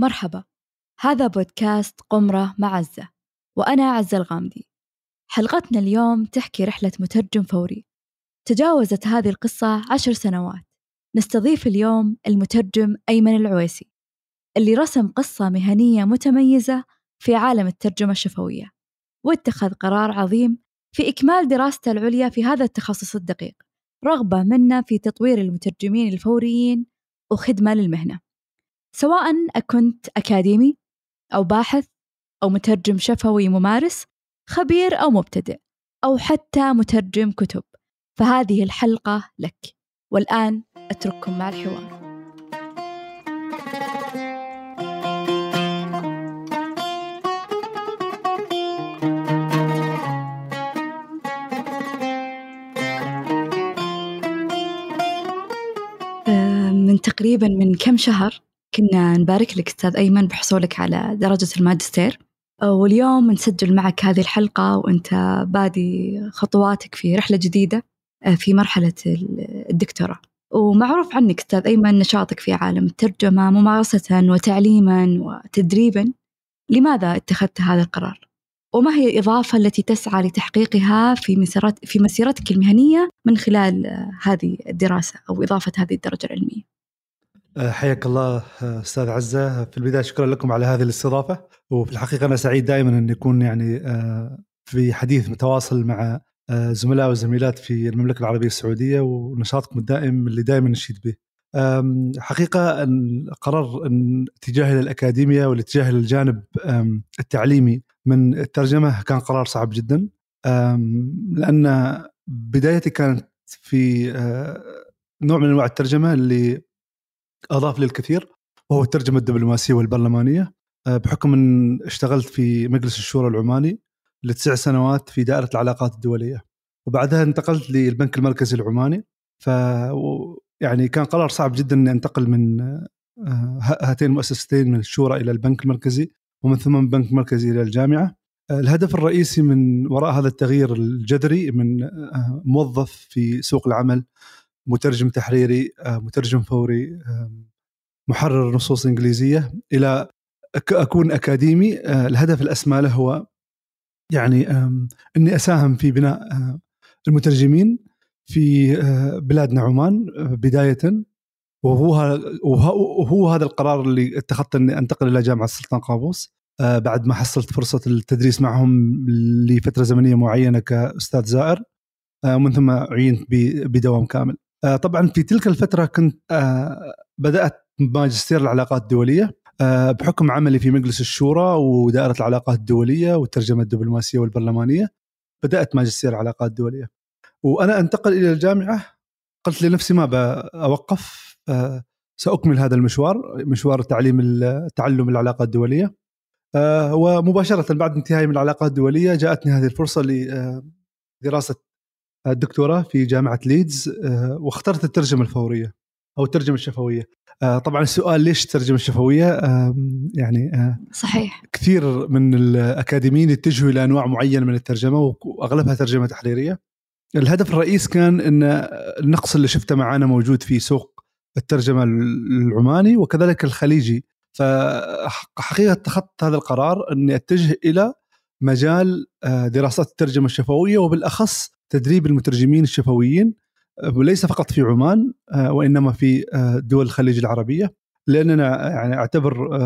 مرحبا هذا بودكاست قمرة مع عزة وأنا عزة الغامدي. حلقتنا اليوم تحكي رحلة مترجم فوري. تجاوزت هذه القصة عشر سنوات. نستضيف اليوم المترجم أيمن العويسي اللي رسم قصة مهنية متميزة في عالم الترجمة الشفوية واتخذ قرار عظيم في إكمال دراسته العليا في هذا التخصص الدقيق رغبة منا في تطوير المترجمين الفوريين وخدمة للمهنة. سواء كنت أكاديمي أو باحث أو مترجم شفوي ممارس خبير أو مبتدئ أو حتى مترجم كتب. فهذه الحلقة لك. والآن أترككم مع الحوار. من تقريبا من كم شهر كنا نبارك لك أستاذ أيمن بحصولك على درجة الماجستير واليوم نسجل معك هذه الحلقة وأنت بادي خطواتك في رحلة جديدة في مرحلة الدكتوراه ومعروف عنك أستاذ أيمن نشاطك في عالم الترجمة ممارسة وتعليما وتدريبا لماذا اتخذت هذا القرار؟ وما هي الإضافة التي تسعى لتحقيقها في في مسيرتك المهنية من خلال هذه الدراسة أو إضافة هذه الدرجة العلمية؟ حياك الله أستاذ عزة. في البداية شكرا لكم على هذه الاستضافة. وفي الحقيقة أنا سعيد دائما أن يكون يعني في حديث متواصل مع زملاء وزميلات في المملكة العربية السعودية ونشاطكم الدائم اللي دائما نشيد به. حقيقة قرار اتجاهي للأكاديمية والاتجاه للجانب التعليمي من الترجمة كان قرار صعب جدا. لأن بدايتي كانت في نوع من أنواع الترجمة اللي أضاف لي الكثير وهو الترجمه الدبلوماسية والبرلمانية بحكم إن اشتغلت في مجلس الشورى العماني لتسع سنوات في دائرة العلاقات الدولية. وبعدها انتقلت للبنك المركزي العماني ف يعني كان قرار صعب جدا إني أنتقل من هاتين المؤسستين من الشورى إلى البنك المركزي ومن ثم من البنك المركزي إلى الجامعة. الهدف الرئيسي من وراء هذا التغيير الجذري من موظف في سوق العمل مترجم تحريري مترجم فوري محرر نصوص إنجليزية إلى أكون أكاديمي. الهدف الأسمى له هو يعني إني أساهم في بناء المترجمين في بلادنا عمان بداية. وهو وهو هذا القرار اللي اتخذت إني أنتقل إلى جامعة السلطان قابوس. بعد ما حصلت فرصة التدريس معهم لفترة زمنية معينة كأستاذ زائر. ومن ثم عينت بدوام كامل. طبعا في تلك الفترة كنت بدأت ماجستير العلاقات الدولية بحكم عملي في مجلس الشورى ودائرة العلاقات الدولية والترجمة الدبلوماسية والبرلمانية بدأت ماجستير العلاقات الدولية. وأنا أنتقل إلى الجامعة قلت لنفسي ما بأوقف سأكمل هذا المشوار مشوار تعليم تعلم العلاقات الدولية. ومباشرة بعد انتهائي من العلاقات الدولية جاءتني هذه الفرصة لدراسة الدكتوراه في جامعة ليدز واخترت الترجمة الفورية أو الترجمة الشفوية. طبعا السؤال ليش الترجمة الشفوية؟ يعني صحيح. كثير من الأكاديميين يتجهوا إلى أنواع معينة من الترجمة وأغلبها ترجمة تحريرية. الهدف الرئيس كان إن النقص اللي شفته معانا موجود في سوق الترجمة العماني وكذلك الخليجي. فحقيقة اتخذت هذا القرار إني أتجه إلى مجال دراسات الترجمة الشفوية وبالأخص تدريب المترجمين الشفويين وليس فقط في عمان وإنما في دول الخليج العربية. لأننا يعني أعتبر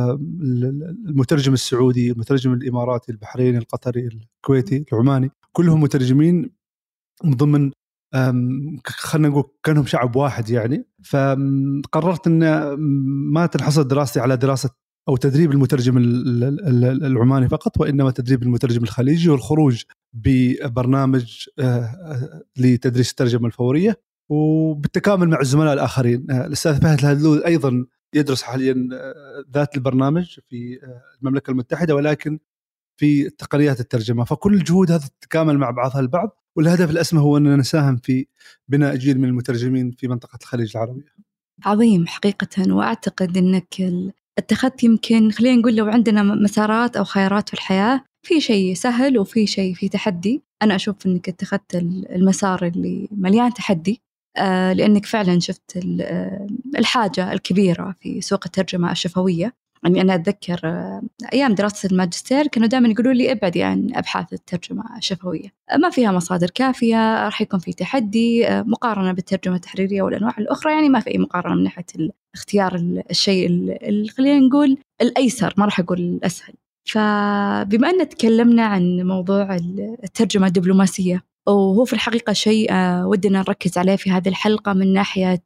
المترجم السعودي، المترجم الإماراتي، البحريني، القطري، الكويتي، العماني كلهم مترجمين من ضمن خلينا نقول كأنهم شعب واحد يعني. فقررت إن ما تنحصر دراستي على دراسة أو تدريب المترجم العماني فقط وإنما تدريب المترجم الخليجي والخروج ببرنامج لتدريس الترجمة الفورية وبالتكامل مع الزملاء الآخرين الأستاذ فهد الهدلول أيضا يدرس حاليا ذات البرنامج في المملكة المتحدة ولكن في تقنيات الترجمة فكل الجهود هذه تتكامل مع بعضها البعض والهدف الأسمى هو أننا نساهم في بناء جيل من المترجمين في منطقة الخليج العربي. عظيم حقيقة وأعتقد إنك اتخذت يمكن خلينا نقول لو عندنا مسارات أو خيارات في الحياة في شيء سهل وفي شيء في تحدي، أنا أشوف إنك اتخذت المسار اللي مليان تحدي لأنك فعلا شفت الحاجة الكبيرة في سوق الترجمة الشفوية. يعني أنا أتذكر آه، أيام دراسة الماجستير كانوا دائما يقولوا لي ابعدي عن أبحاث الترجمة الشفوية. ما فيها مصادر كافية راح يكون في تحدي مقارنة بالترجمة التحريرية والأنواع الأخرى. يعني ما في أي مقارنة من ناحية اختيار الشيء خلينا نقول الأيسر ما راح أقول الأسهل. فبما أن تكلمنا عن موضوع الترجمة الدبلوماسية وهو في الحقيقة شيء آه، ودنا نركز عليه في هذه الحلقة من ناحية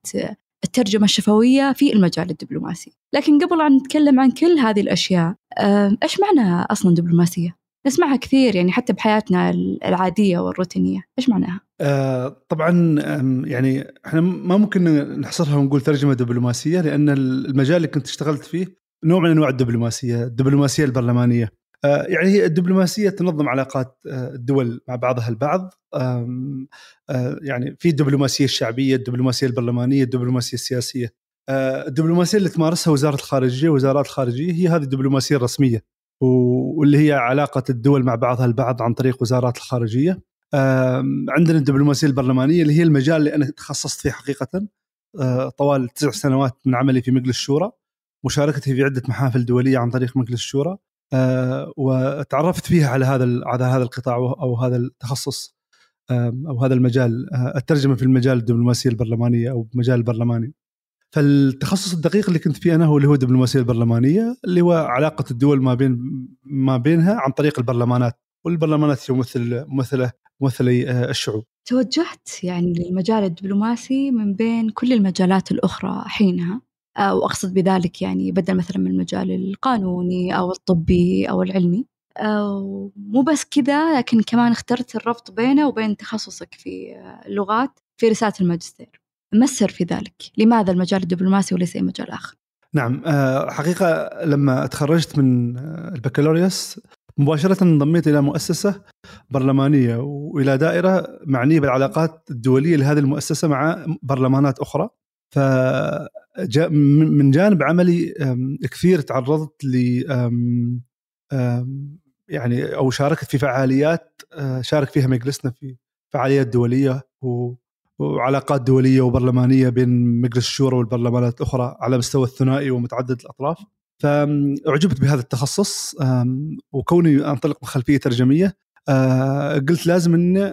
الترجمة الشفوية في المجال الدبلوماسي لكن قبل أن نتكلم عن كل هذه الأشياء آه، إيش معنى أصلا دبلوماسية؟ نسمعها كثير يعني حتى بحياتنا العادية والروتينية إيش معناها؟ آه طبعا يعني إحنا ما ممكن نحصرها ونقول ترجمة دبلوماسية لأن المجال اللي كنت اشتغلت فيه نوع من أنواع الدبلوماسية الدبلوماسية البرلمانية آه، يعني هي الدبلوماسية تنظم علاقات آه، الدول مع بعضها البعض آه، يعني في الدبلوماسية الشعبية، الدبلوماسية البرلمانية، الدبلوماسية السياسية. الدبلوماسية اللي تمارسها وزارة الخارجية وزارات الخارجية هي هذه الدبلوماسية الرسمية واللي هي علاقة الدول مع بعضها البعض عن طريق وزارات الخارجية. عندنا الدبلوماسية البرلمانية اللي هي المجال اللي أنا تخصصت فيه حقيقة طوال تسع سنوات من عملي في مجلس الشورى مشاركتي في عدة محافل دولية عن طريق مجلس الشورى آه، وتعرفت فيها على هذا على هذا القطاع أو هذا التخصص أو هذا المجال آه، الترجمه في المجال الدبلوماسية البرلمانية أو المجال البرلماني. فالتخصص الدقيق اللي كنت فيه أنا هو اللي هو الدبلوماسية البرلمانية اللي هو علاقة الدول ما بين ما بينها عن طريق البرلمانات والبرلمانات هي ممثل ممثله ممثلي آه، الشعوب. توجهت يعني للمجال الدبلوماسي من بين كل المجالات الأخرى حينها آه، وأقصد بذلك يعني بدل مثلا من المجال القانوني أو الطبي أو العلمي آه، مو بس كذا لكن كمان اخترت الربط بينه وبين تخصصك في اللغات في رسالة الماجستير ما السر في ذلك؟ لماذا المجال الدبلوماسي وليس أي مجال آخر؟ نعم آه، حقيقة لما تخرجت من البكالوريوس مباشرة انضميت إلى مؤسسة برلمانية وإلى دائرة معنية بالعلاقات الدولية لهذه المؤسسة مع برلمانات أخرى ف من جانب عملي كثير تعرضت ل يعني أو شاركت في فعاليات آه، شارك فيها مجلسنا في فعاليات دولية وعلاقات دولية وبرلمانية بين مجلس الشورى والبرلمانات الأخرى على مستوى الثنائي ومتعدد الأطراف. فاعجبت بهذا التخصص وكوني أنطلق من خلفية ترجمية آه، قلت لازم إني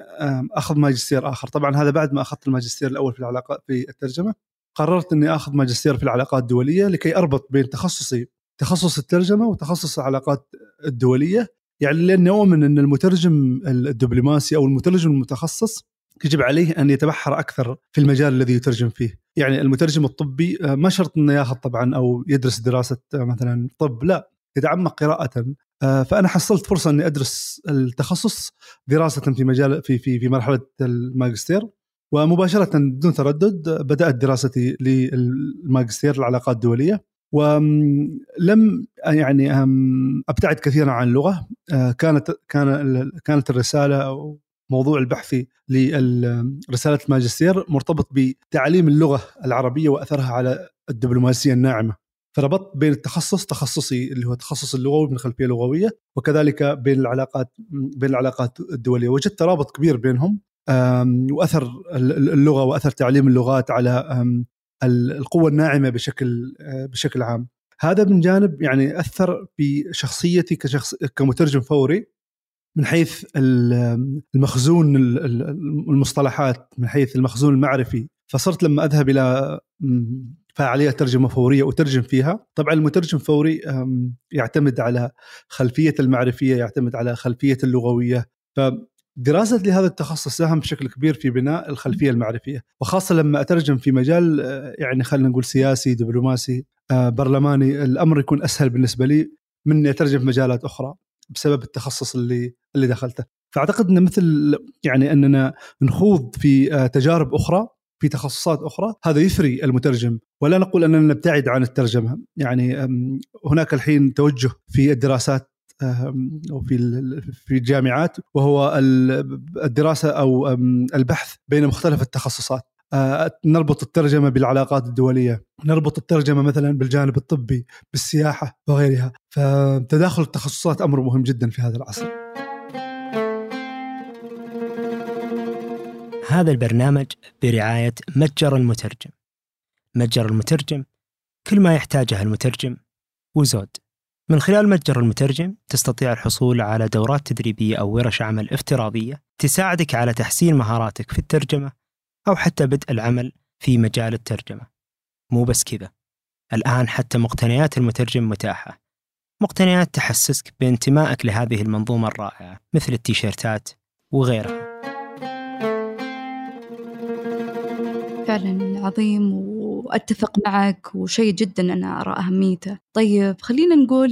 أخذ ماجستير آخر. طبعا هذا بعد ما أخذت الماجستير الأول في العلاقات في الترجمة. قررت إني آخذ ماجستير في العلاقات الدولية لكي أربط بين تخصصي تخصص الترجمة وتخصص العلاقات الدولية. يعني لأني أؤمن إن المترجم الدبلوماسي أو المترجم المتخصص يجب عليه أن يتبحر أكثر في المجال الذي يترجم فيه، يعني المترجم الطبي ما شرط إنه ياخذ طبعا أو يدرس دراسة مثلا طب لا يتعمق قراءة. آه، فأنا حصلت فرصة إني أدرس التخصص دراسة في مجال في في في مرحلة الماجستير. ومباشرة بدون تردد بدأت دراستي للماجستير العلاقات الدولية ولم يعني أبتعد كثيرا عن اللغة. آه، كانت كان كانت الرسالة أو موضوع البحثي لرساله الماجستير مرتبط بتعليم اللغة العربية وأثرها على الدبلوماسية الناعمة. فربطت بين التخصص تخصصي اللي هو التخصص اللغوي من خلفية لغوية وكذلك بين العلاقات بين العلاقات الدولية. وجدت ترابط كبير بينهم. وأثر اللغة وأثر تعليم اللغات على القوة الناعمة بشكل آه، بشكل عام. هذا من جانب يعني أثر في شخصيتي كشخص كمترجم فوري من حيث المخزون المصطلحات من حيث المخزون المعرفي. فصرت لما أذهب إلى فعالية ترجمة فورية أترجم فيها. طبعا المترجم فوري يعتمد على خلفية المعرفية يعتمد على خلفية اللغوية. دراسة لهذا التخصص ساهم بشكل كبير في بناء الخلفية المعرفية وخاصة لما أترجم في مجال آه، يعني خلينا نقول سياسي دبلوماسي آه، برلماني الأمر يكون أسهل بالنسبة لي من أني أترجم في مجالات أخرى بسبب التخصص اللي اللي دخلته. فأعتقد أن مثل يعني أننا نخوض في آه، تجارب أخرى في تخصصات أخرى هذا يثري المترجم ولا نقول أننا نبتعد عن الترجمة. يعني هناك الحين توجه في الدراسات أو في في الجامعات وهو الدراسة أو البحث بين مختلف التخصصات نربط الترجمة بالعلاقات الدولية، نربط الترجمة مثلا بالجانب الطبي، بالسياحة وغيرها، فتداخل التخصصات أمر مهم جدا في هذا العصر. هذا البرنامج برعاية متجر المترجم. متجر المترجم كل ما يحتاجه المترجم وزود من خلال متجر المترجم تستطيع الحصول على دورات تدريبية أو ورش عمل افتراضية تساعدك على تحسين مهاراتك في الترجمة أو حتى بدء العمل في مجال الترجمة. مو بس كذا. الآن حتى مقتنيات المترجم متاحة. مقتنيات تحسسك بانتمائك لهذه المنظومة الرائعة مثل التيشيرتات وغيرها. فعلا عظيم وأتفق معك وشيء جدا أنا أرى أهميته. طيب خلينا نقول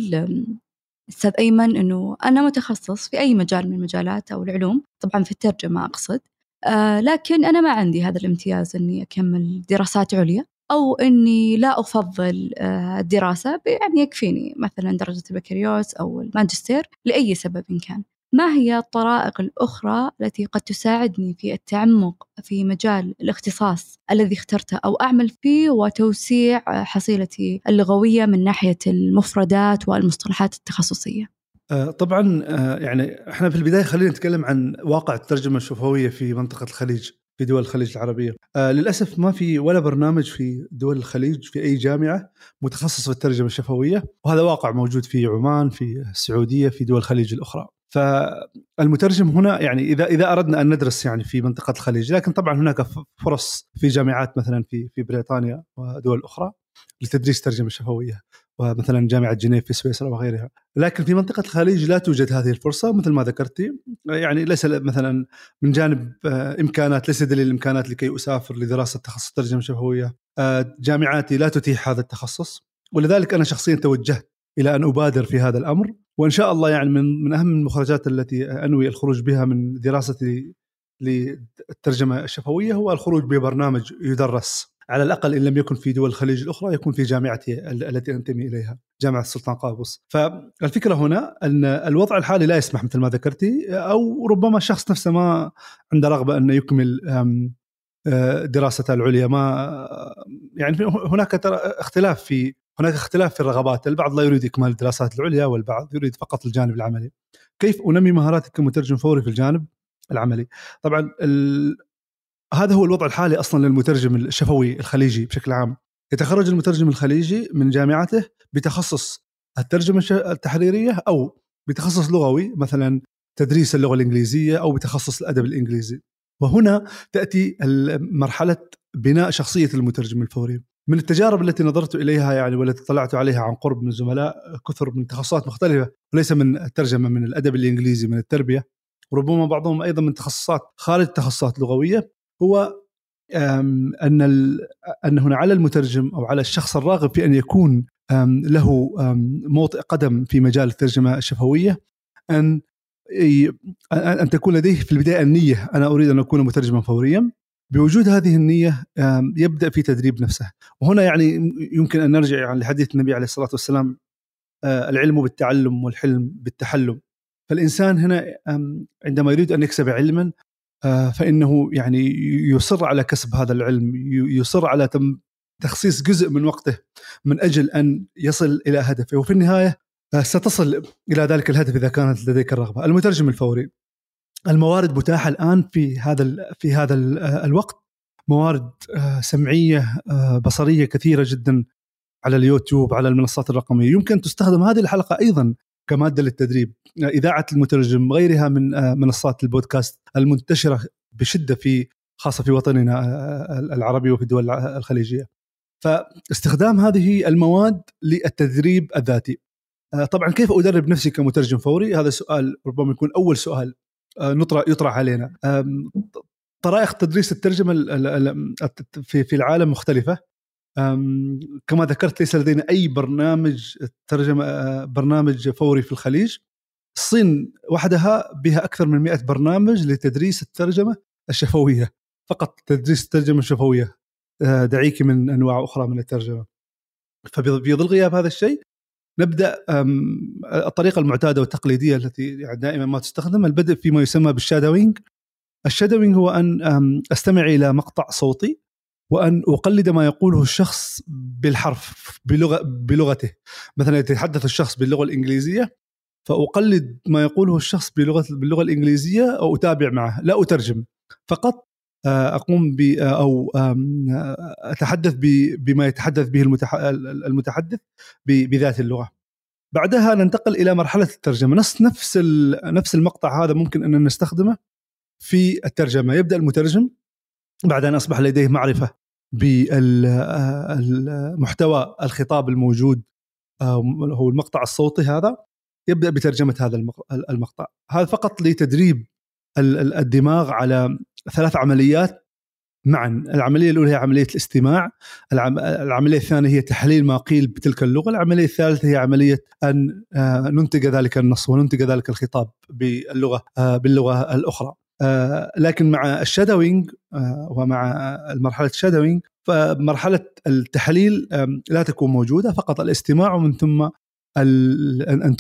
أستاذ أيمن إنه أنا متخصص في أي مجال من المجالات أو العلوم. طبعا في الترجمة أقصد. آه لكن أنا ما عندي هذا الامتياز إني أكمل دراسات عليا أو إني لا أفضل آه الدراسة يعني يكفيني مثلا درجة البكالوريوس أو الماجستير لأي سبب كان. ما هي الطرائق الأخرى التي قد تساعدني في التعمق في مجال الاختصاص الذي اخترته أو أعمل فيه وتوسيع حصيلتي اللغوية من ناحية المفردات والمصطلحات التخصصية؟ آه، طبعا آه، يعني إحنا في البداية خلينا نتكلم عن واقع الترجمة الشفوية في منطقة الخليج في دول الخليج العربية. آه للأسف ما في ولا برنامج في دول الخليج في أي جامعة متخصص في الترجمة الشفوية وهذا واقع موجود في عمان في السعودية في دول الخليج الأخرى. فالمترجم هنا يعني إذا إذا أردنا أن ندرس يعني في منطقة الخليج لكن طبعا هناك فرص في جامعات مثلا في في بريطانيا ودول أخرى لتدريس ترجمة شفوية ومثلا جامعة جنيف في سويسرا وغيرها. لكن في منطقة الخليج لا توجد هذه الفرصة مثل ما ذكرتي. يعني ليس مثلا من جانب آه، إمكانات ليس دليل الإمكانات لكي أسافر لدراسة تخصص ترجمة شفوية. آه، جامعاتي لا تتيح هذا التخصص ولذلك أنا شخصيا توجهت إلى أن أبادر في هذا الأمر. وإن شاء الله يعني من من أهم المخرجات التي أنوي الخروج بها من دراستي للترجمة الشفوية هو الخروج ببرنامج يدرس. على الأقل إن لم يكن في دول الخليج الأخرى يكون في جامعتي التي أنتمي إليها جامعة السلطان قابوس. فالفكرة هنا أن الوضع الحالي لا يسمح مثل ما ذكرتي أو ربما الشخص نفسه ما عنده رغبة انه يكمل آه، دراسته العليا. ما يعني هناك اختلاف في هناك اختلاف في الرغبات. البعض لا يريد إكمال الدراسات العليا والبعض يريد فقط الجانب العملي. كيف أنمي مهاراتي كمترجم فوري في الجانب العملي؟ طبعا ال... هذا هو الوضع الحالي أصلا للمترجم الشفوي الخليجي بشكل عام. يتخرج المترجم الخليجي من جامعته بتخصص الترجمة التحريرية أو بتخصص لغوي مثلا تدريس اللغة الإنجليزية أو بتخصص الأدب الإنجليزي. وهنا تأتي مرحلة بناء شخصية المترجم الفوري. من التجارب التي نظرت إليها يعني والتي طلعت عليها عن قرب من زملاء كثر من تخصصات مختلفة وليس من الترجمة من الأدب الإنجليزي من التربية وربما بعضهم أيضا من تخصصات خارج تخصصات لغوية هو أن أن هنا على المترجم أو على الشخص الراغب في أن يكون له موطئ قدم في مجال الترجمة الشفويه أن أن تكون لديه في البداية النية أنا أريد أن أكون مترجما فوريا. بوجود هذه النية يبدأ في تدريب نفسه. وهنا يعني يمكن أن نرجع يعني لحديث النبي عليه الصلاة والسلام آه، العلم بالتعلم والحلم بالتحلم. فالإنسان هنا عندما يريد أن يكسب علما آه، فإنه يعني يصر على كسب هذا العلم يصر على تخصيص جزء من وقته من أجل أن يصل إلى هدفه. وفي النهاية آه، ستصل إلى ذلك الهدف إذا كانت لديك الرغبة. المترجم الفوري. الموارد متاحة الآن في هذا في هذا الوقت. موارد آه، سمعية آه، بصرية كثيرة جدا على اليوتيوب على المنصات الرقمية. يمكن تستخدم هذه الحلقة أيضا كمادة للتدريب. إذاعة المترجم غيرها من آه، منصات البودكاست المنتشرة بشدة في خاصة في وطننا العربي وفي الدول الخليجية. فاستخدام هذه المواد للتدريب الذاتي. طبعا كيف أدرب نفسي كمترجم فوري؟ هذا سؤال ربما يكون أول سؤال. يطرح علينا. طرائق تدريس الترجمة في في العالم مختلفة. كما ذكرت ليس لدينا أي برنامج ترجمة آه، برنامج فوري في الخليج. الصين وحدها بها أكثر من 100 برنامج لتدريس الترجمة الشفوية فقط تدريس الترجمة الشفوية. آه، دعيك من أنواع أخرى من الترجمة. ففي ظل غياب هذا الشيء. نبدأ الطريقة المعتادة والتقليدية التي يعني دائما ما تستخدم البدء فيما يسمى بال shadowing ال shadowing هو أن أستمع إلى مقطع صوتي وأن أقلد ما يقوله الشخص بالحرف بلغة بلغته. مثلا يتحدث الشخص باللغة الإنجليزية فأقلد ما يقوله الشخص بلغة باللغة الإنجليزية أو أتابع معه لا أترجم. فقط أقوم ب أو أتحدث بما يتحدث به المتحدث بذات اللغة. بعدها ننتقل إلى مرحلة الترجمة. نفس نفس نفس المقطع هذا ممكن أن نستخدمه في الترجمة. يبدأ المترجم بعد أن أصبح لديه معرفة بالمحتوى الخطاب الموجود هو المقطع الصوتي هذا. يبدأ بترجمة هذا المقطع. هذا فقط لتدريب الدماغ على ثلاث عمليات. معا العملية الأولى هي عملية الاستماع العملية الثانية هي تحليل ما قيل بتلك اللغة العملية الثالثة هي عملية أن آه، ننتج ذلك النص وننتج ذلك الخطاب باللغة آه، باللغة الأخرى. آه، لكن مع ال shadowing ومع مرحلة ال shadowing فمرحلة التحليل لا تكون موجودة فقط الاستماع ومن ثم أن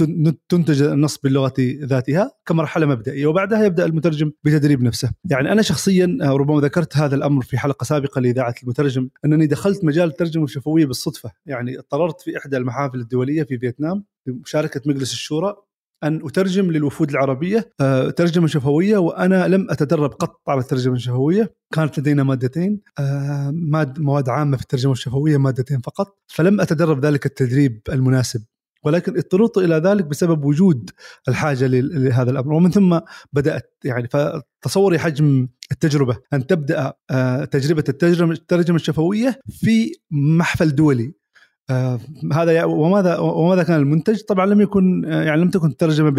تنتج النص باللغة ذاتها كمرحلة مبدئية وبعدها يبدأ المترجم بتدريب نفسه. يعني أنا شخصيا آه، ربما ذكرت هذا الأمر في حلقة سابقة لإذاعة المترجم أنني دخلت مجال الترجمة الشفويه بالصدفة. يعني اضطررت في إحدى المحافل الدولية في فيتنام بمشاركه مجلس الشورى أن أترجم للوفود العربية آه، ترجمة شفوية وأنا لم أتدرب قط على الترجمة الشفوية. كانت لدينا مادتين آه، مواد عامة في الترجمة الشفوية مادتين فقط. فلم أتدرب ذلك التدريب المناسب. ولكن اضطررت إلى ذلك بسبب وجود الحاجة لهذا الأمر. ومن ثم بدأت يعني فتصوري حجم التجربة. أن تبدأ آه، تجربة الترجمه الشفوية في محفل دولي. آه هذا وماذا وماذا كان المنتج؟ طبعا لم يكن آه، يعني لم تكن الترجمه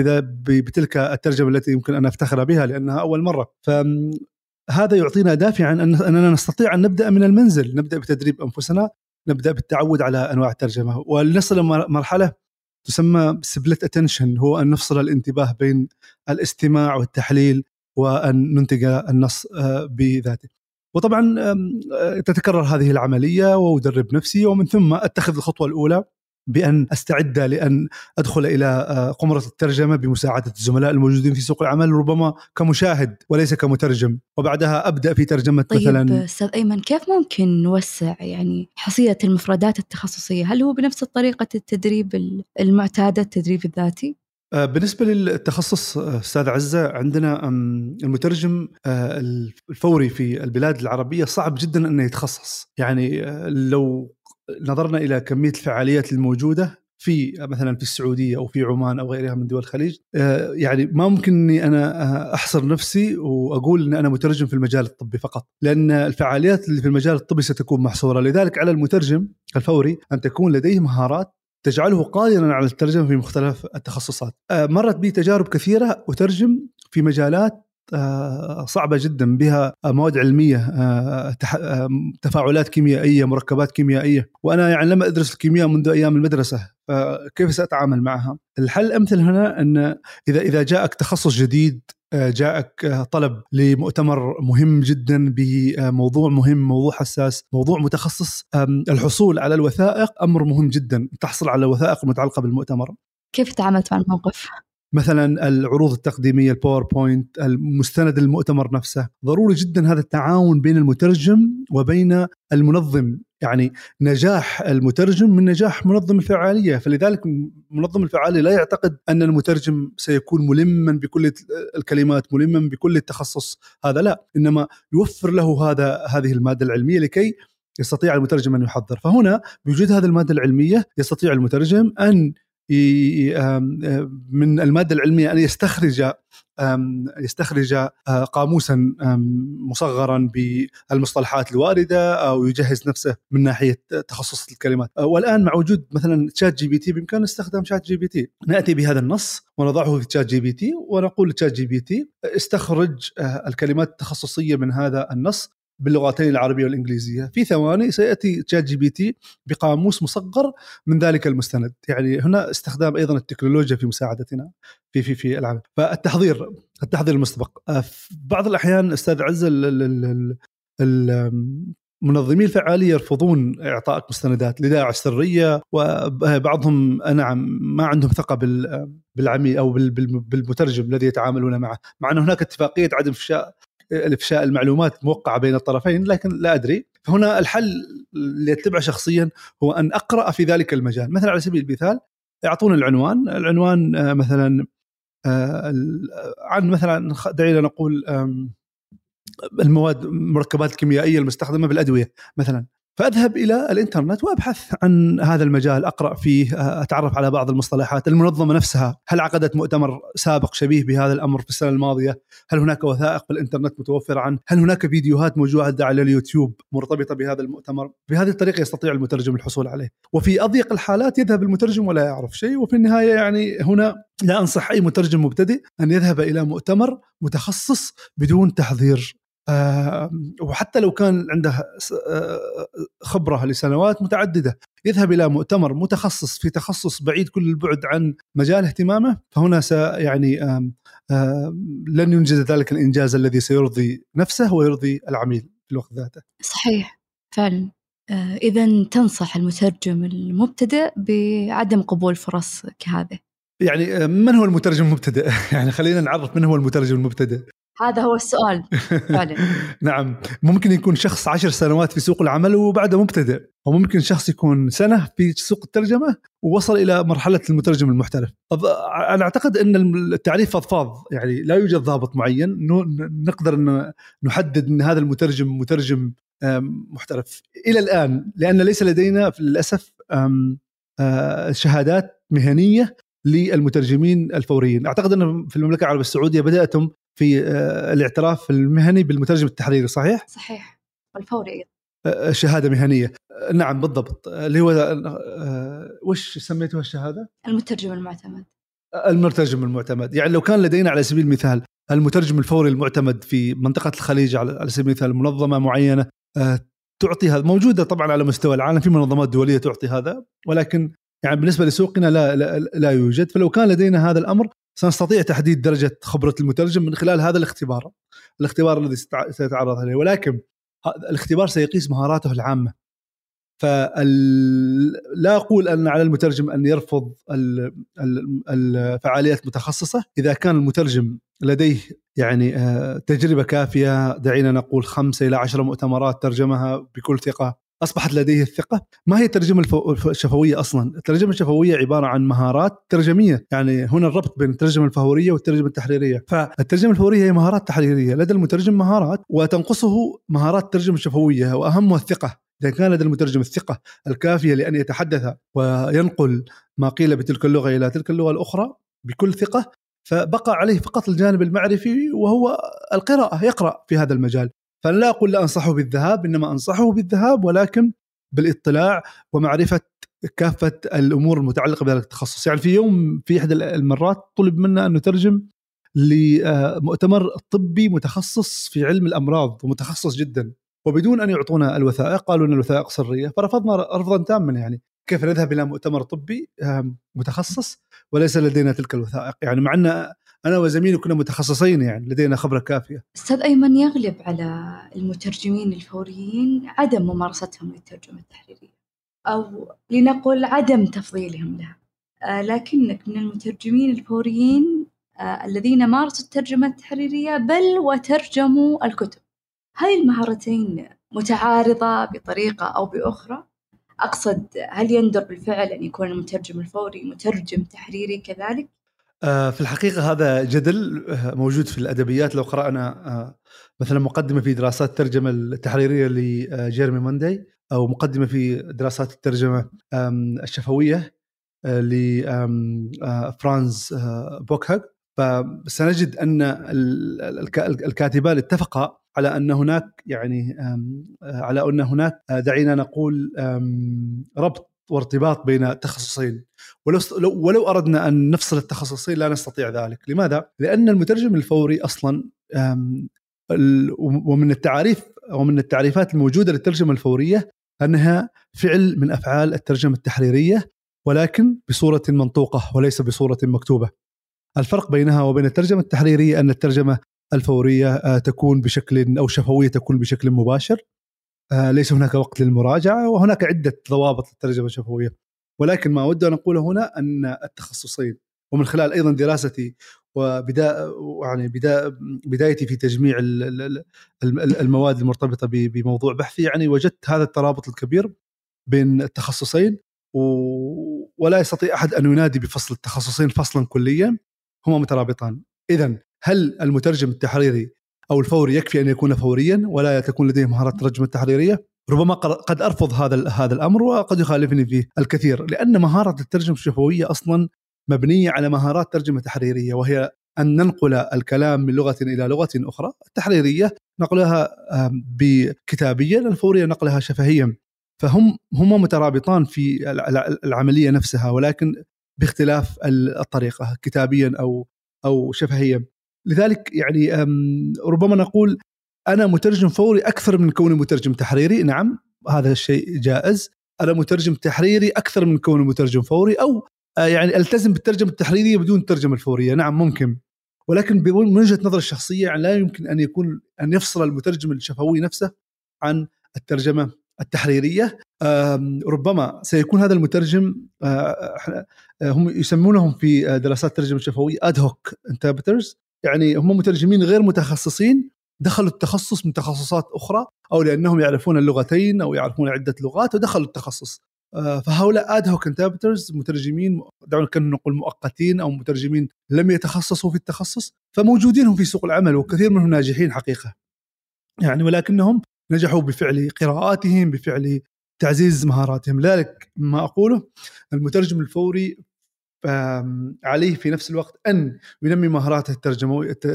بتلك الترجمة التي يمكن أن افتخر بها لأنها أول مرة. فهذا يعطينا دافعا أننا نستطيع أن نبدأ من المنزل، نبدأ بتدريب أنفسنا، نبدأ بالتعود على أنواع الترجمة. ولنصل مرحلة تسمى split attention هو أن نفصل الانتباه بين الاستماع والتحليل وأن ننتج النص آه، بذاته. وطبعا آه، تتكرر هذه العملية وأدرب نفسي ومن ثم أتخذ الخطوة الأولى بأن أستعد لأن أدخل إلى آه، قمرة الترجمة بمساعدة الزملاء الموجودين في سوق العمل ربما كمشاهد وليس كمترجم وبعدها أبدأ في ترجمة طيب مثلا أستاذ أيمن كيف ممكن نوسع يعني حصيلة المفردات التخصصية؟ هل هو بنفس طريقة التدريب المعتادة التدريب الذاتي؟ آه، بالنسبة للتخصص آه، أستاذ عزة عندنا المترجم الفوري في البلاد العربية صعب جدا أنه يتخصص يعني لو نظرنا إلى كمية الفعاليات الموجودة في مثلا في السعودية أو في عمان أو غيرها من دول الخليج. آه، يعني ما ممكن إني أنا آه، أحصر نفسي وأقول إن أنا مترجم في المجال الطبي فقط لأن الفعاليات اللي في المجال الطبي ستكون محصورة. لذلك على المترجم الفوري أن تكون لديه مهارات تجعله قادرا على الترجمه في مختلف التخصصات. آه، مرت بي تجارب كثيرة أترجم في مجالات صعبة جدا بها مواد علمية آه، آه، تفاعلات كيميائية مركبات كيميائية. وأنا يعني لم أدرس الكيمياء منذ أيام المدرسة فكيف سأتعامل معها؟ الحل الأمثل هنا أن إذا إذا جاءك تخصص جديد جاءك طلب لمؤتمر مهم جدا بموضوع مهم موضوع حساس موضوع متخصص الحصول على الوثائق أمر مهم جدا. تحصل على الوثائق المتعلقه بالمؤتمر. كيف تعاملت مع الموقف؟ مثلا العروض التقديمية الباوربوينت المستند المؤتمر نفسه. ضروري جدا هذا التعاون بين المترجم وبين المنظم. يعني نجاح المترجم من نجاح منظم الفعالية. فلذلك منظم الفعالية لا يعتقد أن المترجم سيكون ملما بكل الكلمات ملما بكل التخصص. هذا لا. إنما يوفر له هذا هذه المادة العلمية لكي يستطيع المترجم أن يحضر. فهنا بوجود هذه المادة العلمية يستطيع المترجم أن من المادة العلمية أن يستخرج يستخرج آه، قاموسا مصغرا بالمصطلحات الواردة أو يجهز نفسه من ناحية تخصص الكلمات. آه، والآن مع وجود مثلا ChatGPT بامكاننا استخدام ChatGPT نأتي بهذا النص ونضعه في ChatGPT ونقول ل ChatGPT استخرج آه، الكلمات التخصصية من هذا النص باللغتين العربية والإنجليزية. في ثواني سيأتي ChatGPT بقاموس مصغر من ذلك المستند. يعني هنا استخدام أيضا التكنولوجيا في مساعدتنا في في في العمل. فالتحضير التحضير المسبق. آه، في بعض الأحيان أستاذ عز منظمي الفعالية يرفضون اعطائك مستندات لداعي السريه وبعضهم نعم ما عندهم ثقة بالعميل أو بالمترجم الذي يتعاملون معه. مع أن هناك اتفاقية عدم افشاء الإفشاء المعلومات موقعة بين الطرفين لكن لا أدري. فهنا الحل اللي اتبعه شخصيا هو أن أقرأ في ذلك المجال. مثلا على سبيل المثال يعطون العنوان. العنوان آه، مثلا آه، عن مثلا دعينا نقول المواد المركبات الكيميائية المستخدمة بالأدوية مثلا. فأذهب إلى الإنترنت وأبحث عن هذا المجال أقرأ فيه أتعرف على بعض المصطلحات المنظمة نفسها. هل عقدت مؤتمر سابق شبيه بهذا الأمر في السنة الماضية؟ هل هناك وثائق في الانترنت متوفرة عنه هل هناك فيديوهات موجودة على اليوتيوب مرتبطة بهذا المؤتمر؟ بهذه الطريقة يستطيع المترجم الحصول عليه. وفي أضيق الحالات يذهب المترجم ولا يعرف شيء. وفي النهاية يعني هنا لا أنصح أي مترجم مبتدئ أن يذهب إلى مؤتمر متخصص بدون تحضير وحتى لو كان عنده آه، خبرة لسنوات متعددة يذهب إلى مؤتمر متخصص في تخصص بعيد كل البعد عن مجال اهتمامه فهنا يعني لن ينجز ذلك الإنجاز الذي سيرضي نفسه ويرضي العميل في الوقت ذاته. صحيح فعلا آه، اذا تنصح المترجم المبتدئ بعدم قبول فرص كهذه. يعني من هو المترجم المبتدئ؟ يعني خلينا نعرف من هو المترجم المبتدئ. هذا هو السؤال فعلا. نعم. ممكن يكون شخص عشر سنوات في سوق العمل وبعده مبتدئ وممكن شخص يكون سنة في سوق الترجمة ووصل إلى مرحلة المترجم المحترف. أنا أعتقد أن التعريف فضفاض يعني لا يوجد ضابط معين نقدر أن نحدد أن هذا المترجم مترجم محترف. إلى الآن لأن ليس لدينا للأسف شهادات مهنية للمترجمين الفوريين. أعتقد أن في المملكة العربية السعودية بدأتم في آه، الاعتراف المهني بالمترجم التحريري صحيح؟ صحيح. والفوري أيضا. آه، آه، شهادة مهنية. نعم بالضبط. اللي هو وش سميتها الشهادة؟ المترجم المعتمد. المترجم المعتمد. يعني لو كان لدينا على سبيل المثال المترجم الفوري المعتمد في منطقة الخليج على سبيل المثال منظمة معينة تعطي هذا موجودة طبعا على مستوى العالم في منظمات دولية تعطي هذا ولكن يعني بالنسبة لسوقنا لا لا, لا يوجد. فلو كان لدينا هذا الأمر سنستطيع تحديد درجة خبرة المترجم من خلال هذا الاختبار. الاختبار الذي سيتعرض عليه. ولكن الاختبار سيقيس مهاراته العامة. فلا أقول أن على المترجم أن يرفض الفعاليات المتخصصة. إذا كان المترجم لديه يعني آه، تجربة كافية دعينا نقول خمسة إلى عشرة مؤتمرات ترجمها بكل ثقة أصبحت لديه الثقة. ما هي الترجمة الشفوية أصلا؟ الترجمة الشفوية عبارة عن مهارات ترجمية. يعني هنا الربط بين الترجمة الفورية والترجمة التحريرية. فالترجمة الفورية هي مهارات تحريرية. لدى المترجم مهارات وتنقصه مهارات الترجمه الشفويه واهمها الثقة. إذا كان لدى المترجم الثقة الكافية لأن يتحدث وينقل ما قيل بتلك اللغة إلى تلك اللغة الأخرى بكل ثقة فبقى عليه فقط الجانب المعرفي وهو القراءة يقرأ في هذا المجال. فأنا لا أقول لا أنصحه بالذهاب إنما أنصحه بالذهاب ولكن بالاطلاع ومعرفة كافة الأمور المتعلقة بهذا التخصص، يعني في يوم في إحدى المرات طلب منا أن نترجم لمؤتمر طبي متخصص في علم الأمراض ومتخصص جدا وبدون أن يعطونا الوثائق قالوا إن الوثائق سرية فرفضنا رفضا تاما يعني. كيف نذهب إلى مؤتمر طبي؟ متخصص وليس لدينا تلك الوثائق. يعني مع أن أنا وزميلي كنا متخصصين يعني لدينا خبرة كافية. أستاذ أيمن يغلب على المترجمين الفوريين عدم ممارستهم للترجمة التحريرية أو لنقل عدم تفضيلهم لها. آه لكنك من المترجمين الفوريين آه الذين مارسوا الترجمة التحريرية بل وترجموا الكتب. هذه المهارتين متعارضة بطريقة أو بأخرى؟ أقصد هل يندر بالفعل أن يكون المترجم الفوري مترجم تحريري كذلك؟ آه، في الحقيقة هذا جدل آه، موجود في الأدبيات. لو قرأنا آه، مثلا مقدمة في دراسات الترجمة التحريرية لجيرمي موندي أو مقدمة في دراسات الترجمة الشفوية لفرانز بوكهاج. فسنجد أن الكاتبان اتفقا على أن هناك يعني على أن هناك دعينا نقول ربط وارتباط بين تخصصين ولو ولو أردنا أن نفصل التخصصين لا نستطيع ذلك، لماذا؟ لأن المترجم الفوري أصلا ومن التعاريف ومن التعريفات الموجودة للترجمة الفورية أنها فعل من أفعال الترجمة التحريرية ولكن بصورة منطوقة وليس بصورة مكتوبة. الفرق بينها وبين الترجمة التحريرية أن الترجمة الفورية آه، تكون بشكل أو شفوية تكون بشكل مباشر ليس هناك وقت للمراجعة وهناك عدة ضوابط للترجمة الشفويه ولكن ما أود أن أقوله هنا أن التخصصين ومن خلال أيضا دراستي وبدايه يعني بدايتي في تجميع المواد المرتبطة بموضوع بحثي يعني وجدت هذا الترابط الكبير بين التخصصين ولا يستطيع أحد أن ينادي بفصل التخصصين فصلا كليا هما مترابطان. اذا هل المترجم التحريري أو الفوري يكفي أن يكون فوريا ولا تكون لديه مهارات الترجمة التحريريه ربما قد أرفض هذا هذا الأمر وقد يخالفني فيه الكثير لأن مهارة الترجمة الشفويه أصلا مبنية على مهارات ترجمة تحريرية وهي أن ننقل الكلام من لغة إلى لغة أخرى، التحريرية نقلها بكتابيا، الفورية نقلها شفهيا. فهم هم مترابطان في العملية نفسها ولكن باختلاف الطريقة كتابيا أو أو شفهيا. لذلك يعني ربما نقول أنا مترجم فوري أكثر من كوني مترجم تحريري، نعم هذا الشيء جائز. أنا مترجم تحريري أكثر من كوني مترجم فوري أو آه، يعني ألتزم بالترجمة التحريرية بدون الترجمه الفورية. نعم ممكن. ولكن من وجهة نظري الشخصية يعني لا يمكن أن يكون أن يفصل المترجم الشفوي نفسه عن الترجمة التحريرية. ربما سيكون هذا المترجم آه، آه، هم يسمونهم في دراسات الترجمه الشفويه ad hoc interpreters يعني هم مترجمين غير متخصصين دخلوا التخصص من تخصصات أخرى أو لأنهم يعرفون اللغتين أو يعرفون عدة لغات ودخلوا التخصص. آه، فهؤلاء ad hoc مترجمين دعونا نقول مؤقتين أو مترجمين لم يتخصصوا في التخصص فموجودين هم في سوق العمل وكثير منهم ناجحين حقيقة. يعني ولكنهم نجحوا بفعل قراءاتهم بفعل تعزيز مهاراتهم. لذلك ما أقوله المترجم الفوري عليه في نفس الوقت أن ينمي مهاراته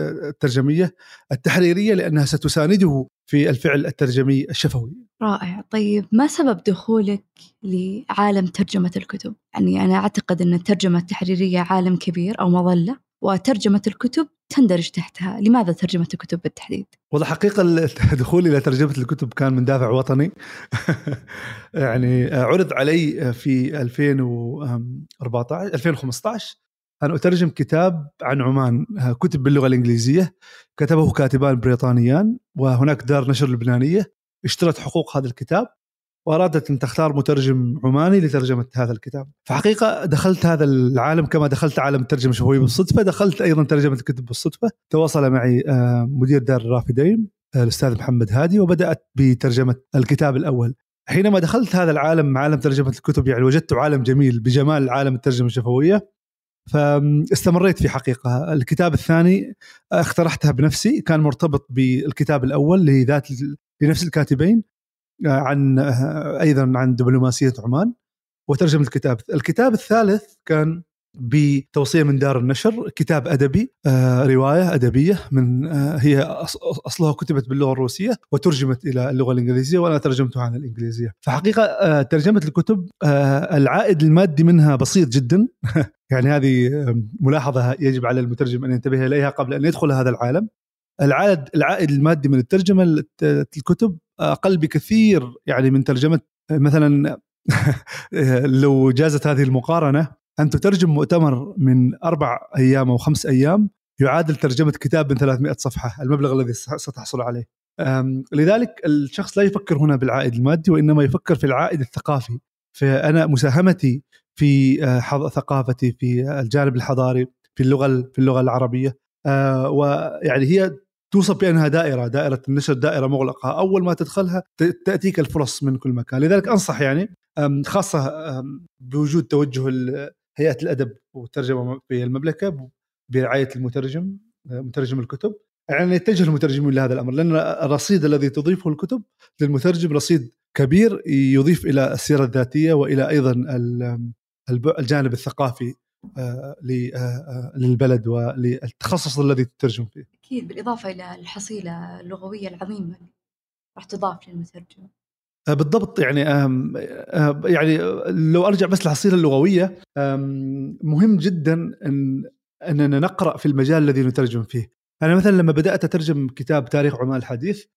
الترجمية التحريرية لأنها ستسانده في الفعل الترجمي الشفوي. رائع، طيب ما سبب دخولك لعالم ترجمة الكتب؟ يعني أنا أعتقد أن الترجمة التحريرية عالم كبير أو مظلة وترجمة الكتب تندرج تحتها لماذا ترجمة الكتب بالتحديد؟ والله حقيقة دخولي إلى ترجمة الكتب كان من دافع وطني يعني عرض علي في 2014 2015 أن أترجم كتاب عن عمان كتب باللغة الإنجليزية كتبه كاتبان بريطانيان وهناك دار نشر لبنانية اشترت حقوق هذا الكتاب وأرادت أن تختار مترجم عماني لترجمة هذا الكتاب. فحقيقة دخلت هذا العالم كما دخلت عالم الترجمه الشفويه بالصدفة. دخلت أيضا ترجمة الكتب بالصدفة. تواصل معي آه، مدير دار الرافدين آه، الأستاذ محمد هادي وبدأت بترجمة الكتاب الأول. حينما دخلت هذا العالم عالم ترجمة الكتب يعني وجدت عالم جميل بجمال عالم الترجمة الشفوية فاستمريت في حقيقة. الكتاب الثاني اقترحتها بنفسي كان مرتبط بالكتاب الأول لذات لنفس الكاتبين. عن أيضا عن دبلوماسية عمان وترجم الكتاب. الكتاب الثالث كان بتوصية من دار النشر كتاب أدبي آه، رواية أدبية من آه، هي أصلها كتبت باللغة الروسية وترجمت إلى اللغة الإنجليزية وأنا ترجمتها عن الإنجليزية. فحقيقه آه، ترجمة الكتب العائد المادي منها بسيط جدا. يعني هذه ملاحظة يجب على المترجم أن ينتبه إليها قبل أن يدخل هذا العالم. العائد العائد المادي من الترجمة الكتب أقل بكثير يعني من ترجمة مثلا لو جازت هذه المقارنة ان تترجم مؤتمر من أربع أيام أو خمس أيام يعادل ترجمة كتاب من 300 صفحة المبلغ الذي ستحصل عليه. لذلك الشخص لا يفكر هنا بالعائد المادي وإنما يفكر في العائد الثقافي. فأنا مساهمتي في آه، ثقافتي في الجانب الحضاري في اللغة في اللغة العربية. آه، ويعني هي توصف بأنها دائرة دائرة النشر دائرة مغلقة. أول ما تدخلها تأتيك الفرص من كل مكان. لذلك أنصح يعني خاصة بوجود توجه هيئة الأدب والترجمه في المملكة برعاية المترجم مترجم الكتب. يعني يتجه المترجمين لهذا الأمر لأن الرصيد الذي تضيفه الكتب للمترجم رصيد كبير يضيف إلى السيرة الذاتية وإلى أيضا الجانب الثقافي آه، آه، آه، للبلد وللتخصص الذي تترجم فيه. أكيد بالإضافة إلى الحصيلة اللغوية العظيمة راح تضاف للمترجم. بالضبط يعني يعني لو أرجع بس للحصيلة اللغوية مهم جدا إن إننا نقرأ في المجال الذي نترجم فيه. أنا مثلا لما بدأت أترجم كتاب تاريخ عمان الحديث آه،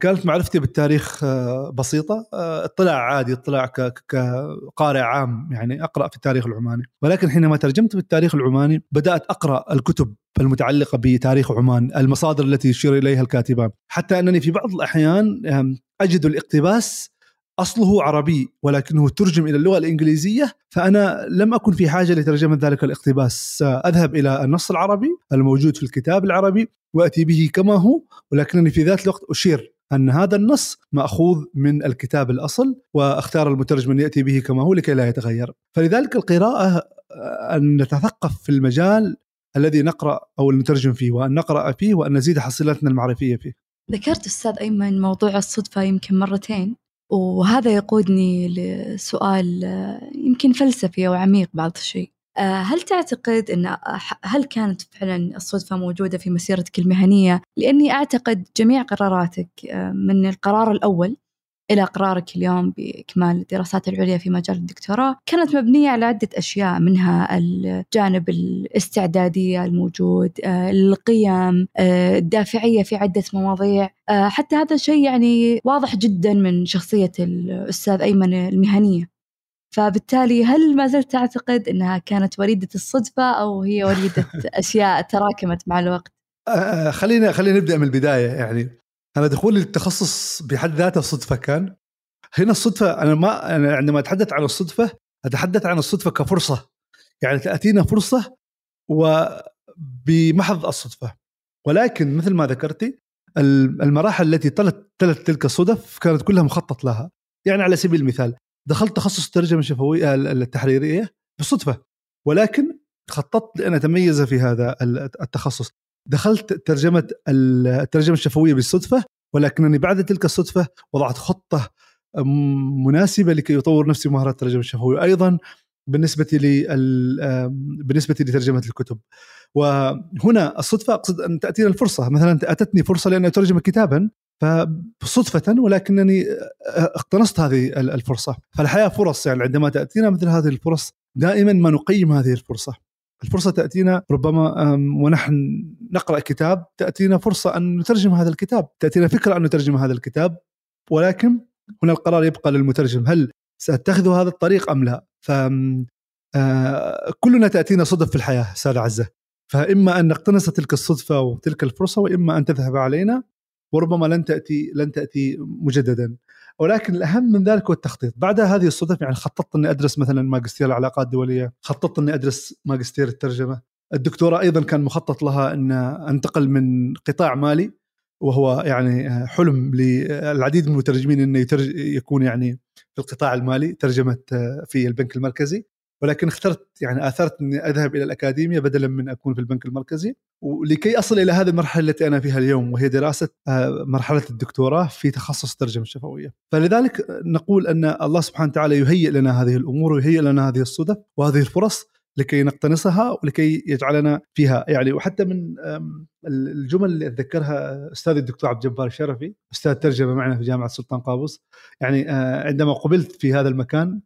كانت معرفتي بالتاريخ آه، بسيطة. آه، اطلاع عادي اطلاع كقارئ عام يعني أقرأ في التاريخ العماني. ولكن حينما ترجمت بالتاريخ العماني بدأت أقرأ الكتب المتعلقة بتاريخ عمان المصادر التي يشير إليها الكاتبان. حتى أنني في بعض الأحيان أجد الاقتباس أصله عربي ولكنه ترجم إلى اللغة الإنجليزية فأنا لم أكن في حاجة لترجمة ذلك الاقتباس. اذهب إلى النص العربي الموجود في الكتاب العربي وأتي به كما هو ولكنني في ذات الوقت أشير أن هذا النص مأخوذ من الكتاب الأصل وأختار المترجم أن يأتي به كما هو لكي لا يتغير. فلذلك القراءة أن نتثقف في المجال الذي نقرأ أو نترجم فيه وأن نقرأ فيه وأن نزيد حصيلتنا المعرفية فيه. ذكرت أستاذ أيمن موضوع الصدفة يمكن مرتين. وهذا يقودني لسؤال يمكن فلسفي أو عميق بعض الشيء. آه، هل تعتقد أن هل كانت فعلا الصدفة موجودة في مسيرتك المهنية؟ لأني أعتقد جميع قراراتك آه، من القرار الأول إلى قرارك اليوم بإكمال الدراسات العليا في مجال الدكتوراه. كانت مبنية على عدة أشياء منها الجانب الاستعدادية الموجود آه، القيم الدافعية في عدة مواضيع. حتى هذا الشيء يعني واضح جدا من شخصية الأستاذ أيمن المهنية. فبالتالي هل ما زلت تعتقد إنها كانت وليدة الصدفة أو هي وليدة أشياء تراكمت مع الوقت؟ آه، آه، خلينا خلينا نبدأ من البداية يعني. أنا دخولي للتخصص بحد ذاته صدفة كان. هنا الصدفة أنا ما أنا عندما أتحدث عن الصدفة أتحدث عن الصدفة كفرصة. يعني تأتينا فرصة وبمحض الصدفة. ولكن مثل ما ذكرتي المراحل التي تلت تلت تلك الصدف كانت كلها مخطط لها. يعني على سبيل المثال دخلت تخصص الترجمة الشفوية التحريرية بالصدفه ولكن خططت لأن أتميز في هذا التخصص. دخلت ترجمة الترجمة الشفوية بالصدفة ولكنني بعد تلك الصدفة وضعت خطة مناسبة لكي يطور نفسي مهاره الترجمة الشفوية. أيضا بالنسبة لي بالنسبة لترجمة الكتب. وهنا الصدفة أقصد أن تاتينا الفرصة. مثلا أتتني فرصة لأن أترجم كتابا فصدفة ولكنني اقتنصت هذه الفرصة. فالحياة فرص يعني عندما تأتينا مثل هذه الفرص دائما ما نقيم هذه الفرصة. الفرصة تأتينا ربما ونحن نقرأ كتاب تأتينا فرصة أن نترجم هذا الكتاب. تأتينا فكرة أن نترجم هذا الكتاب ولكن هنا القرار يبقى للمترجم. هل سأتخذ هذا الطريق أم لا؟ ف كلنا تأتينا صدف في الحياة سادة عزة. فإما أن نقتنص تلك الصدفة وتلك الفرصة وإما أن تذهب علينا وربما لن تأتي لن تأتي مجددا. ولكن الأهم من ذلك هو التخطيط. بعد هذه الصدف يعني خططت إني أدرس مثلا ماجستير العلاقات الدولية خططت إني أدرس ماجستير الترجمة. الدكتوراه أيضا كان مخطط لها إن أنتقل من قطاع مالي وهو يعني حلم للعديد من المترجمين إنه يكون يعني في القطاع المالي ترجمة في البنك المركزي. ولكن اخترت يعني آثرت إني أذهب إلى الأكاديمية بدلا من أكون في البنك المركزي. ولكي أصل إلى هذه المرحلة التي أنا فيها اليوم وهي دراسة آه، مرحلة الدكتوراه في تخصص الترجمة الشفوية. فلذلك نقول أن الله سبحانه وتعالى يهيئ لنا هذه الأمور ويهيئ لنا هذه الصدف وهذه الفرص لكي نقتنصها ولكي يجعلنا فيها. يعني وحتى من الجمل اللي أتذكرها أستاذ الدكتور عبد الجبار الشرفي أستاذ ترجمة معنا في جامعة سلطان قابوس. يعني آه، عندما قبلت في هذا المكان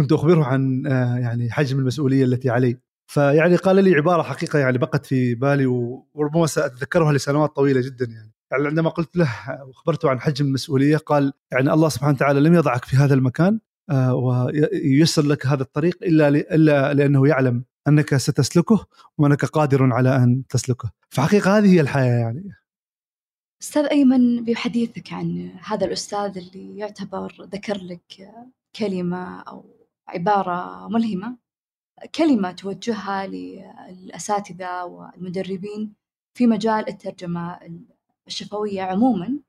كنت أخبره عن آه، يعني حجم المسؤولية التي علي فيعني قال لي عبارة حقيقة يعني بقت في بالي وربما سأتذكرها لسنوات طويلة جدا يعني. يعني عندما قلت له واخبرته عن حجم المسؤولية قال يعني الله سبحانه وتعالى لم يضعك في هذا المكان آه، وييسر لك هذا الطريق إلا إلا لأنه يعلم أنك ستسلكه وأنك قادر على أن تسلكه. فحقيقة هذه هي الحياة يعني. أستاذ أيمن بحديثك عن هذا الأستاذ اللي يعتبر ذكر لك كلمة أو عبارة ملهمة كلمة توجهها للأساتذة والمدربين في مجال الترجمة الشفوية عموما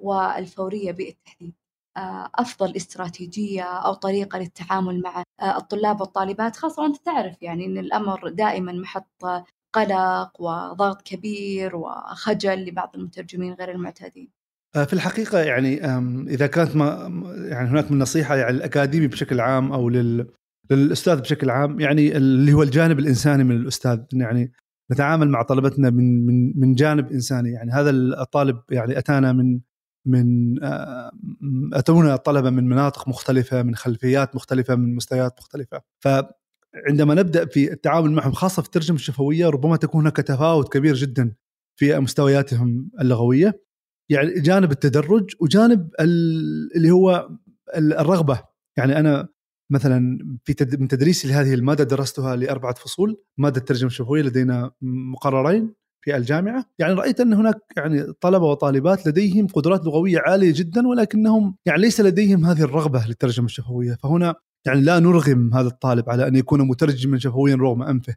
والفورية بالتحديد. آه، أفضل استراتيجية أو طريقة للتعامل مع آه، الطلاب والطالبات خاصة وأنت تعرف يعني أن الأمر دائما محط قلق وضغط كبير وخجل لبعض المترجمين غير المعتادين. في الحقيقة يعني إذا كانت ما يعني هناك من نصيحة يعني الأكاديمي بشكل عام أو لل للأستاذ بشكل عام يعني اللي هو الجانب الإنساني من الأستاذ يعني نتعامل مع طلبتنا من من من جانب إنساني. يعني هذا الطالب يعني أتانا من من آه، أتونا طلبة من مناطق مختلفة من خلفيات مختلفة من مستويات مختلفة. فعندما نبدأ في التعامل معهم خاصة في الترجمة الشفوية ربما تكون هناك تفاوت كبير جدا في مستوياتهم اللغوية. يعني جانب التدرج وجانب اللي هو الرغبة. يعني أنا مثلا في من تدريسي لهذه المادة درستها لأربعة فصول. مادة الترجمة الشفويه لدينا مقررين في الجامعة. يعني رأيت أن هناك يعني طلبة وطالبات لديهم قدرات لغوية عالية جدا ولكنهم يعني ليس لديهم هذه الرغبة للترجمة الشفويه فهنا يعني لا نرغم هذا الطالب على أن يكون مترجما شفويا رغم أنفه.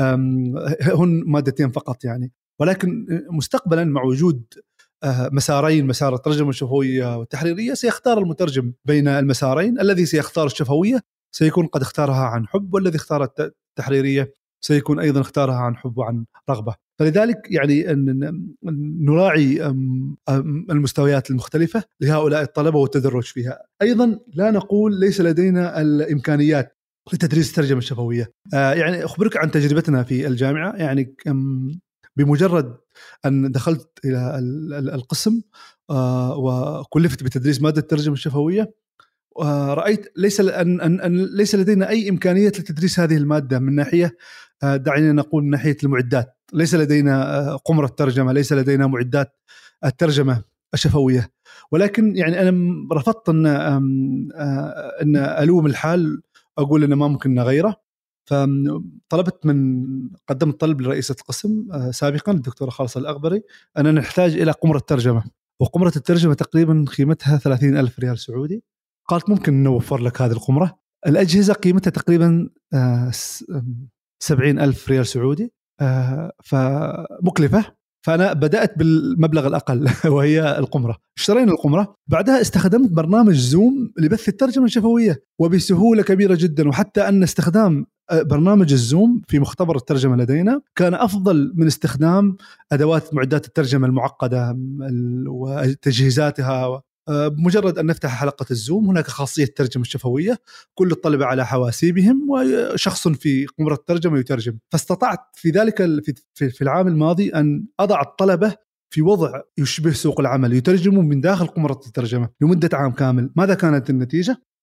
هن مادتين فقط يعني. ولكن مستقبلا مع وجود مسارين مسار الترجمة الشفوية والتحريرية سيختار المترجم بين المسارين. الذي سيختار الشفوية سيكون قد اختارها عن حب والذي اختار التحريرية سيكون أيضا اختارها عن حب وعن رغبة. فلذلك يعني ان نراعي المستويات المختلفة لهؤلاء الطلبة والتدرج فيها. أيضا لا نقول ليس لدينا الإمكانيات لتدريس الترجمة الشفوية. آه، يعني أخبرك عن تجربتنا في الجامعة. يعني بمجرد أن دخلت إلى القسم آه، وكلفت بتدريس مادة الترجمة الشفوية رأيت ليس أن, أن ليس لدينا أي امكانيه لتدريس هذه المادة من ناحية آه، دعينا نقول من ناحية المعدات. ليس لدينا آه، قمرة ترجمة ليس لدينا معدات الترجمة الشفوية. ولكن يعني أنا رفضت أن أن ألوم الحال أقول انه ما ممكن نغيره. فطلبت من قدمت طلب لرئيسة القسم آه، سابقا الدكتورة خالصة الأغبري اننا نحتاج إلى قمرة ترجمة. وقمرة الترجمة تقريبا قيمتها 30 ألف ريال سعودي. قالت ممكن نوفر لك هذه القمرة. الأجهزة قيمتها تقريبا 70 آه، ألف ريال سعودي آه، فمكلفة. فأنا بدأت بالمبلغ الأقل وهي القمرة. اشترينا القمرة. بعدها استخدمت برنامج زوم لبث الترجمة الشفوية وبسهولة كبيرة جدا. وحتى أن استخدام برنامج الزوم في مختبر الترجمة لدينا. كان أفضل من استخدام أدوات معدات الترجمة المعقدة وتجهيزاتها آه، بمجرد أن نفتح حلقة الزوم هناك خاصية الترجمه الشفويه كل الطلبه على حواسيبهم وشخص في قمره الترجمة يترجم. فاستطعت في ذلك في العام الماضي أن أضع الطلبة في وضع يشبه سوق العمل يترجموا من داخل قمرة الترجمة لمدة عام كامل. ماذا كانت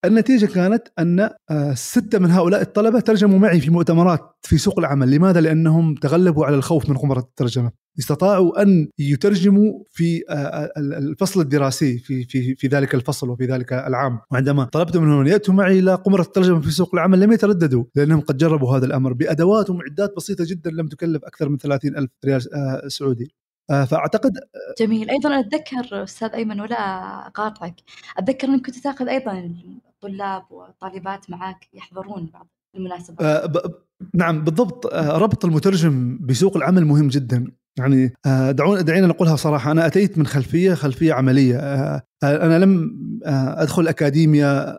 النتيجة كانت أن آه، ستة من هؤلاء الطلبة ترجموا معي في مؤتمرات في سوق العمل. لماذا؟ لأنهم تغلبوا على الخوف من قمرة الترجمة. استطاعوا أن يترجموا في آه، آه، الفصل الدراسي في, في, في ذلك الفصل وفي ذلك العام. وعندما طلبت منهم أن يأتوا معي إلى قمرة الترجمة في سوق العمل لم يترددوا لأنهم قد جربوا هذا الأمر بأدوات ومعدات بسيطة جدا لم تكلف أكثر من 30 ألف ريال سعودي. فأعتقد جميل. أيضا أتذكر أستاذ أيمن ولا أقاطعك. أتذكر أنك كنت تأخذ أيضا طلاب وطالبات معك يحضرون بعض المناسبات؟ آه ب... نعم بالضبط. آه ربط المترجم بسوق العمل مهم جدا. يعني آه دعونا دعينا نقولها صراحة أنا أتيت من خلفية خلفية عملية. آه, آه، أنا لم آه أدخل اكاديميا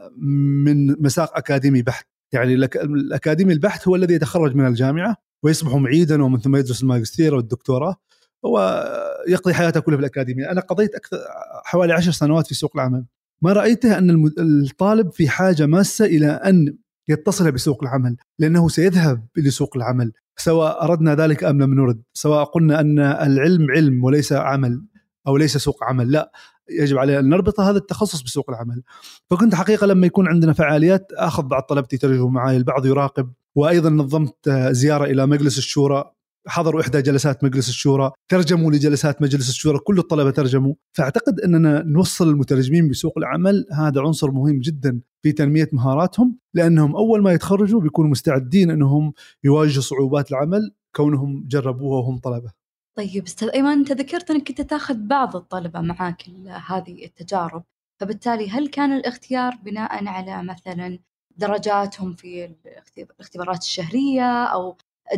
من مساق أكاديمي بحت. يعني الأكاديمي البحث هو الذي يتخرج من الجامعة ويصبح معيدا ومن ثم يدرس الماجستير والدكتوراه هو يقضي حياته كلها في الأكاديمية، أنا قضيت أكثر حوالي عشر سنوات في سوق العمل. ما رأيته أن الطالب في حاجة ماسة إلى أن يتصل بسوق العمل لأنه سيذهب لسوق العمل سواء أردنا ذلك أم لم نرد سواء قلنا أن العلم علم وليس عمل أو ليس سوق عمل لا يجب علينا أن نربط هذا التخصص بسوق العمل. فكنت حقيقة لما يكون عندنا فعاليات أخذ بعض طلبتي يترجموا معي البعض يراقب وأيضا نظمت زيارة إلى مجلس الشورى حضروا إحدى جلسات مجلس الشورى ترجموا لجلسات مجلس الشورى كل الطلبة ترجموا. فأعتقد أننا نوصل المترجمين بسوق العمل هذا عنصر مهم جدا في تنمية مهاراتهم لأنهم أول ما يتخرجوا بيكونوا مستعدين أنهم يواجهوا صعوبات العمل كونهم جربوها وهم طلبة. طيب أستاذ ايمن أنت ذكرت أنك كنت تاخذ بعض الطلبة معاك هذه التجارب. فبالتالي هل كان الاختيار بناء على مثلا درجاتهم في الاختبارات الشهرية أو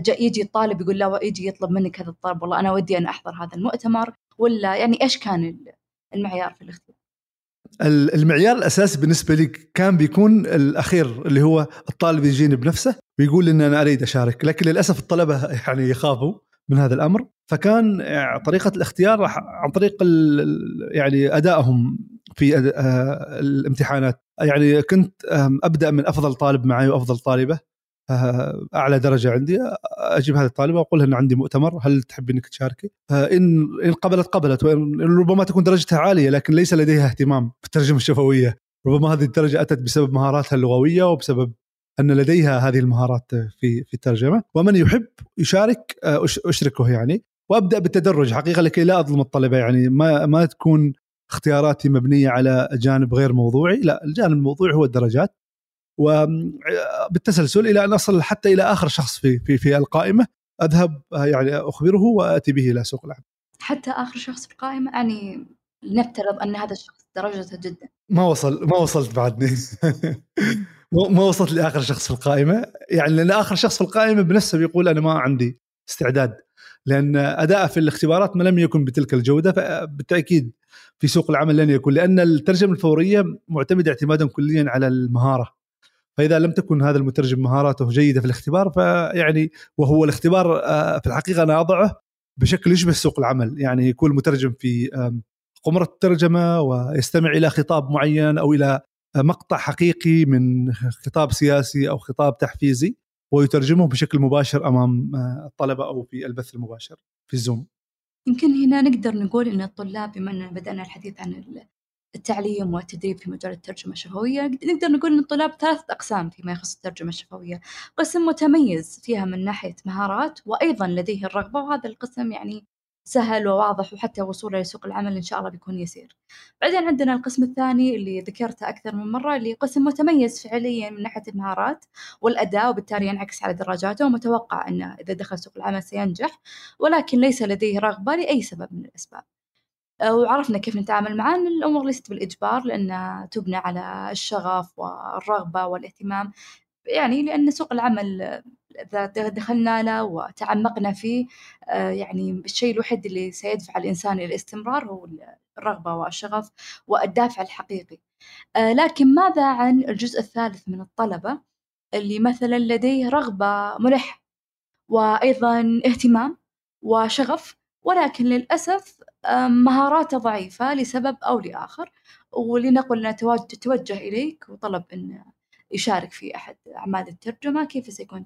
يجي الطالب يقول لا يجي يطلب منك هذا الطلب والله أنا ودي أن أحضر هذا المؤتمر ولا يعني إيش كان المعيار في الاختيار؟ المعيار الأساسي بالنسبة لي كان بيكون الأخير اللي هو الطالب يجيني بنفسه ويقول ان أنا أريد أشارك لكن للأسف الطلبة يعني يخافوا من هذا الأمر فكان طريقة الاختيار عن طريق يعني أدائهم في آه، الامتحانات يعني كنت أبدأ من أفضل طالب معي وأفضل طالبة أعلى درجة عندي أجيب هذه الطالبة وأقول لها ان عندي مؤتمر هل تحب إنك تشاركي؟ آه، إن إن قبلت قبلت ربما تكون درجتها عالية لكن ليس لديها اهتمام بالترجمه الشفوية. ربما هذه الدرجة أتت بسبب مهاراتها اللغوية وبسبب أن لديها هذه المهارات في في الترجمة. ومن يحب يشارك آه، أشركه يعني. وأبدأ بالتدرج حقيقة لكي لا أظلم الطلبه يعني. ما ما تكون اختياراتي مبنية على جانب غير موضوعي لا الجانب الموضوعي هو الدرجات. وبالتسلسل إلى أن أصل حتى إلى آخر شخص في في في القائمة. أذهب يعني أخبره وآتي به إلى سوق العمل. حتى آخر شخص في القائمة؟ يعني نفترض أن هذا الشخص درجته جدا. ما وصل ما وصلت بعدني ما وصلت لآخر شخص في القائمة. يعني لأن آخر شخص في القائمة بنفسه بيقول أنا ما عندي استعداد. لأن اداءه في الاختبارات ما لم يكن بتلك الجودة فبالتأكيد في سوق العمل لن يكون. لأن الترجمة الفورية معتمدة اعتمادا كليا على المهارة. فإذا لم تكن هذا المترجم مهاراته جيدة في الاختبار فيعني وهو الاختبار آه، في الحقيقة أنا أضعه بشكل يشبه سوق العمل يعني يكون المترجم في قمرة الترجمة ويستمع إلى خطاب معين أو إلى مقطع حقيقي من خطاب سياسي أو خطاب تحفيزي ويترجمه بشكل مباشر أمام آه، الطلبة أو في البث المباشر في الزوم. يمكن هنا نقدر نقول إن الطلاب بما إن بدأنا الحديث عن التعليم والتدريب في مجال الترجمة الشفوية. نقدر نقول أن الطلاب ثلاثة أقسام فيما يخص الترجمة الشفوية. قسم متميز فيها من ناحية مهارات وأيضا لديه الرغبة وهذا القسم يعني سهل وواضح وحتى وصوله لسوق العمل إن شاء الله بيكون يسير. بعدين عندنا القسم الثاني اللي ذكرته أكثر من مرة اللي قسم متميز فعليا من ناحية المهارات والأداء وبالتالي ينعكس على دراجاته. ومتوقع أنه إذا دخل سوق العمل سينجح ولكن ليس لديه رغبة لأي سبب من الأسباب. وعرفنا كيف نتعامل معاه أن الأمور ليست بالإجبار لأنها تبنى على الشغف والرغبة والاهتمام يعني لأن سوق العمل إذا دخلنا له وتعمقنا فيه آه، يعني الشيء الوحيد اللي سيدفع الإنسان إلى الاستمرار هو الرغبة والشغف والدافع الحقيقي. آه، لكن ماذا عن الجزء الثالث من الطلبة؟ اللي مثلا لديه رغبة ملحة وأيضا اهتمام وشغف ولكن للأسف مهاراته ضعيفة لسبب أو لآخر ولنقل أنه توجه إليك وطلب أن يشارك في أحد أعمال الترجمة. كيف سيكون؟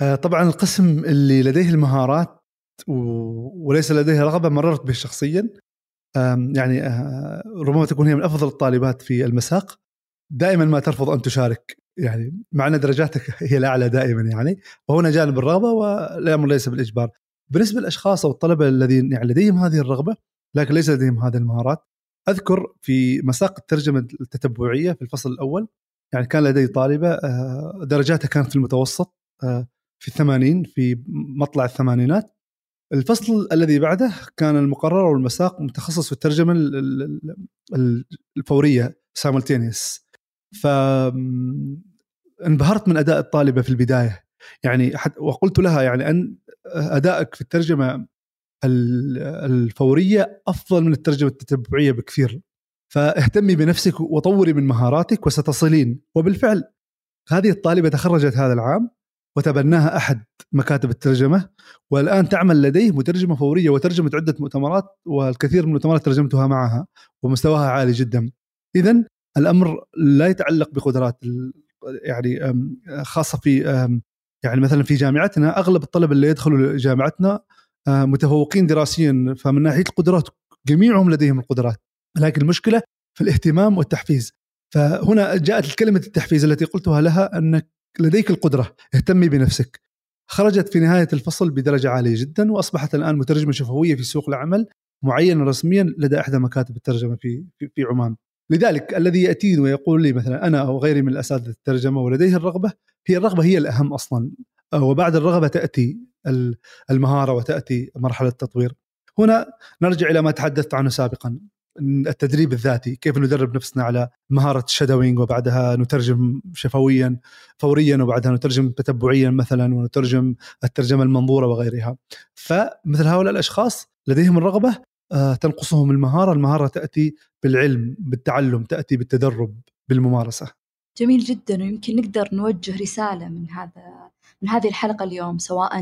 آه، طبعا القسم اللي لديه المهارات وليس لديه رغبة مررت به شخصيا يعني آه، ربما تكون هي من أفضل الطالبات في المساق. دائما ما ترفض أن تشارك يعني مع أن درجاتك هي الأعلى دائما يعني وهنا جانب الرغبة والأمر ليس بالإجبار. بالنسبة للأشخاص أو الطلبة الذين يعني لديهم هذه الرغبة لكن ليس لديهم هذه المهارات أذكر في مساق الترجمة التتبعية في الفصل الأول يعني كان لدي طالبة آه، درجاتها كانت في المتوسط آه، في الثمانين في مطلع الثمانينات. الفصل الذي بعده كان المقرر والمساق متخصص في الترجمة الفورية ساملتينيوس ف انبهرت من أداء الطالبة في البداية. يعني وقلت لها يعني أن أدائك في الترجمة الفورية أفضل من الترجمة التتبعية بكثير فاهتمي بنفسك وطوري من مهاراتك وستصلين وبالفعل هذه الطالبة تخرجت هذا العام وتبناها أحد مكاتب الترجمة والآن تعمل لديه مترجمة فورية وترجمت عدة مؤتمرات والكثير من المؤتمرات ترجمتها معها ومستواها عالي جدا. اذا الأمر لا يتعلق بقدرات يعني خاصة في يعني مثلا في جامعتنا أغلب الطلبة اللي يدخلوا جامعتنا آه، متفوقين دراسيا فمن ناحية القدرات جميعهم لديهم القدرات. لكن المشكلة في الاهتمام والتحفيز. فهنا جاءت كلمة التحفيز التي قلتها لها أنك لديك القدرة اهتمي بنفسك. خرجت في نهاية الفصل بدرجة عالية جدا وأصبحت الآن مترجمة شفوية في سوق العمل معينه رسميا لدى إحدى مكاتب الترجمة في في, في عمان. لذلك الذي يأتيني ويقول لي مثلا أنا أو غيري من الأساتذة الترجمة ولديه الرغبة هي الرغبة هي الأهم أصلا آه، وبعد الرغبة تأتي المهارة وتأتي مرحلة التطوير. هنا نرجع إلى ما تحدثت عنه سابقا التدريب الذاتي كيف ندرب نفسنا على مهارة الشادوينج وبعدها نترجم شفويا فوريا وبعدها نترجم تتبعيا مثلا ونترجم الترجمة المنظورة وغيرها فمثل هؤلاء الأشخاص لديهم الرغبة آه، تنقصهم المهارة المهارة تأتي بالعلم بالتعلم تأتي بالتدرب بالممارسة. جميل جدا ويمكن نقدر نوجه رسالة من هذا من هذه الحلقة اليوم سواء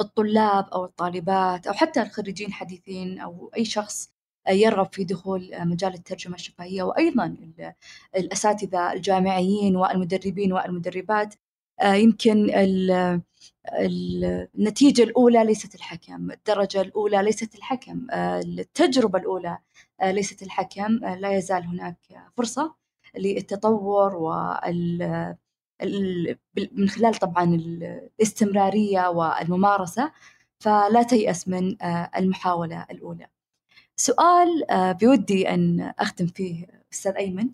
الطلاب أو الطالبات أو حتى الخريجين الحديثين أو أي شخص يرغب في دخول مجال الترجمة الشفهية وأيضا الأساتذة الجامعيين والمدربين والمدربات. آه، يمكن النتيجة الأولى ليست الحكم الدرجة الأولى ليست الحكم آه، التجربة الأولى آه، ليست الحكم لا يزال هناك فرصة للتطور وال من خلال طبعا الاستمرارية والممارسة فلا تيأس من المحاولة الأولى. سؤال بودي أن أختم فيه أستاذ أيمن.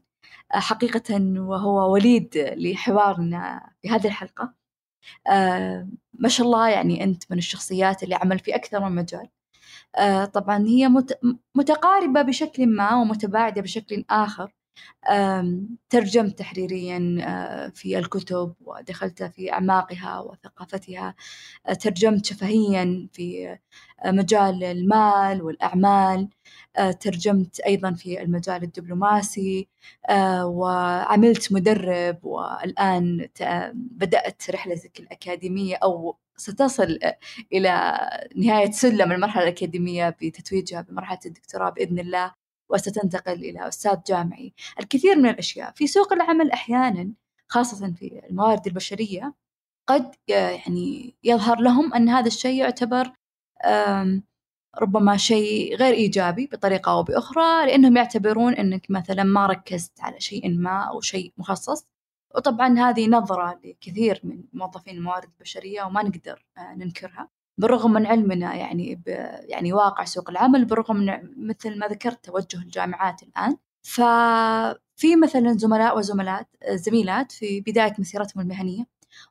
حقيقة وهو وليد لحوارنا في هذه الحلقة. آه ما شاء الله يعني أنت من الشخصيات اللي عمل في أكثر من مجال. آه طبعا هي متقاربة بشكل ما ومتباعدة بشكل آخر. ترجمت تحريريا آه، في الكتب ودخلت في أعماقها وثقافتها. آه، ترجمت شفهيا في آه، مجال المال والأعمال. ترجمت أيضا في المجال الدبلوماسي. وعملت مدرب والآن بدأت رحلتك الأكاديمية أو ستصل إلى نهاية سلم المرحلة الأكاديمية بتتويجها بمرحلة الدكتوراه بإذن الله. وستنتقل إلى أستاذ جامعي. الكثير من الأشياء في سوق العمل أحيانا خاصة في الموارد البشرية قد يعني يظهر لهم أن هذا الشيء يعتبر ربما شيء غير إيجابي بطريقة أو بأخرى لأنهم يعتبرون أنك مثلا ما ركزت على شيء ما أو شيء مخصص. وطبعا هذه نظرة لكثير من موظفين الموارد البشرية وما نقدر آه، ننكرها. بالرغم من علمنا يعني يعني واقع سوق العمل بالرغم من مثل ما ذكرت توجه الجامعات الآن. ففي مثلا زملاء وزملات زميلات في بداية مسيرتهم المهنية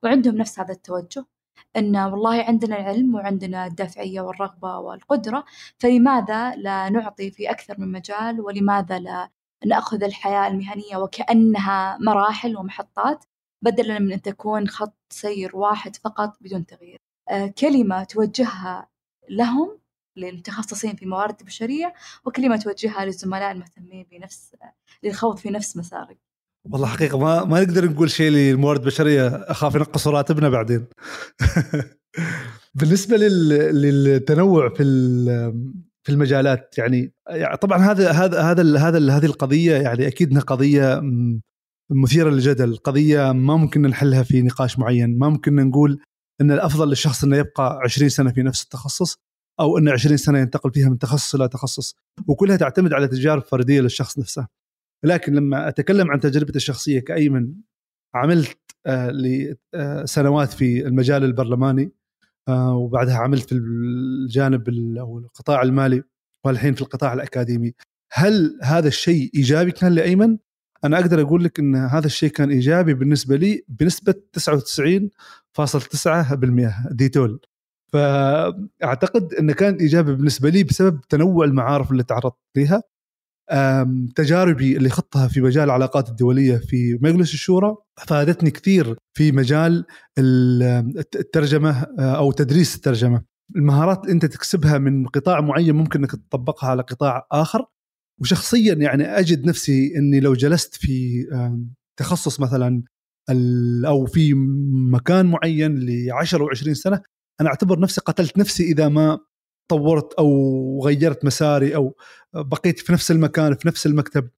وعندهم نفس هذا التوجه أن والله عندنا العلم وعندنا الدافعية والرغبة والقدرة فلماذا لا نعطي في أكثر من مجال؟ ولماذا لا نأخذ الحياة المهنية وكأنها مراحل ومحطات بدلا من أن تكون خط سير واحد فقط بدون تغيير؟ كلمة توجهها لهم للمتخصصين في موارد البشرية وكلمة توجهها للزملاء المهتمين بنفس للخوض في نفس مسارك. والله حقيقة ما ما نقدر نقول شيء للموارد البشرية. أخاف ينقصوا راتبنا بعدين. بالنسبة لل... للتنوع في في المجالات يعني, يعني طبعا هذا هذا هذا هذا هذه القضية يعني أكيد إنها قضية مثيرة للجدل قضية ما ممكن نحلها في نقاش معين ما ممكن نقول إن الأفضل للشخص إنه يبقى 20 سنة في نفس التخصص أو انه 20 سنة ينتقل فيها من تخصص إلى تخصص وكلها تعتمد على تجارب فردية للشخص نفسه لكن لما أتكلم عن تجربتي الشخصية كايمن عملت آه لسنوات في المجال البرلماني آه وبعدها عملت في الجانب أو القطاع المالي والحين في القطاع الأكاديمي هل هذا الشيء إيجابي كان لايمن؟ أنا أقدر أقول لك إن هذا الشيء كان إيجابي بالنسبة لي بنسبة 99.9% ديتول. فأعتقد إنه كان إيجابي بالنسبة لي بسبب تنوع المعارف اللي تعرضت لها تجاربي اللي خضتها في مجال العلاقات الدولية في مجلس الشورى فادتني كثير في مجال الترجمة آه، أو تدريس الترجمة. المهارات اللي أنت تكسبها من قطاع معين ممكن إنك تطبقها على قطاع آخر. وشخصيا يعني أجد نفسي إني لو جلست في تخصص مثلا أو في مكان معين ل 10 أو 20 سنة أنا أعتبر نفسي قتلت نفسي إذا ما طورت أو غيرت مساري أو بقيت في نفس المكان في نفس المكتب.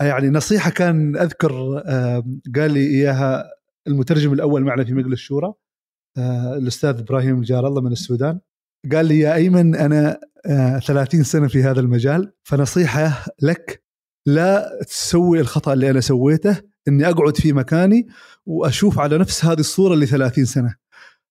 يعني نصيحة كان أذكر قال لي إياها المترجم الأول معنا في مجلس الشورى آه، الأستاذ إبراهيم جار الله من السودان. قال لي يا أيمن أنا 30 آه، سنة في هذا المجال فنصيحة لك لا تسوي الخطأ اللي أنا سويته إني أقعد في مكاني وأشوف على نفس هذه الصورة اللي 30 سنة.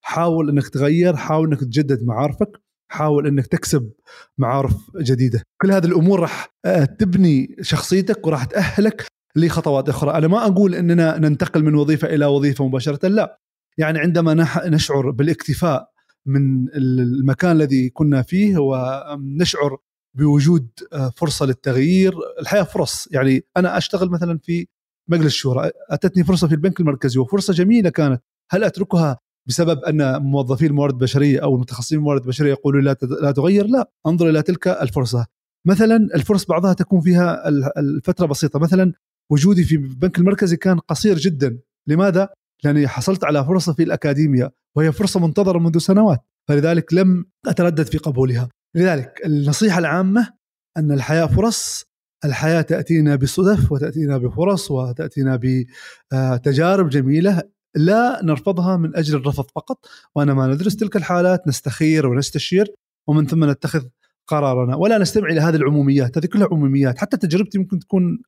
حاول إنك تغير حاول إنك تجدد معارفك حاول إنك تكسب معارف جديدة. كل هذه الأمور راح آه، تبني شخصيتك وراح تأهلك لخطوات أخرى. أنا ما أقول إننا ننتقل من وظيفة إلى وظيفة مباشرة لا. يعني عندما نشعر بالاكتفاء من المكان الذي كنا فيه ونشعر بوجود آه، فرصة للتغيير. الحياة فرص. يعني أنا أشتغل مثلا في مجلس الشورى أتتني فرصة في البنك المركزي وفرصة جميلة كانت. هل أتركها بسبب أن موظفي الموارد البشريه أو المتخصصين الموارد البشريه يقولوا لا لا تغير؟ لا أنظر إلى تلك الفرصة. مثلا الفرص بعضها تكون فيها الفترة بسيطة. مثلا وجودي في البنك المركزي كان قصير جدا. لماذا؟ لأني حصلت على فرصة في الاكاديميا وهي فرصة منتظرة منذ سنوات فلذلك لم أتردد في قبولها. لذلك النصيحة العامة أن الحياة فرص الحياة تأتينا بصدف وتأتينا بفرص وتأتينا بتجارب جميلة لا نرفضها من أجل الرفض فقط وانما ندرس تلك الحالات نستخير ونستشير ومن ثم نتخذ قرارنا. ولا نستمع إلى هذه العموميات هذه كلها عموميات. حتى تجربتي ممكن تكون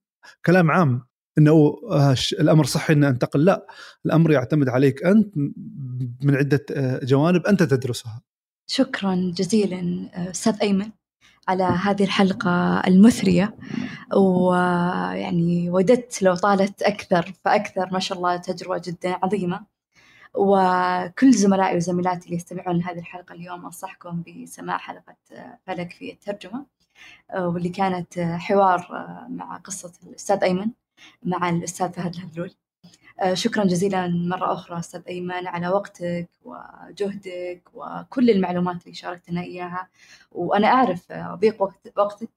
كلام عام إنه آه، الأمر صحي إن أنتقل. لا الأمر يعتمد عليك أنت من عدة آه، جوانب أنت تدرسها. شكرا جزيلا أستاذ أيمن. على هذه الحلقة المثرية. ويعني وددت لو طالت أكثر فأكثر ما شاء الله تجربة جدا عظيمة. وكل زملائي وزميلاتي اللي يستمعون لهذه الحلقة اليوم أنصحكم بسماع حلقة فلك في الترجمة واللي كانت حوار مع قصة الأستاذ أيمن مع الأستاذ فهد الهذلول شكرا جزيلا مرة أخرى أستاذ أيمن على وقتك وجهدك وكل المعلومات اللي شاركتنا إياها. وأنا أعرف ضيق وقت وقتك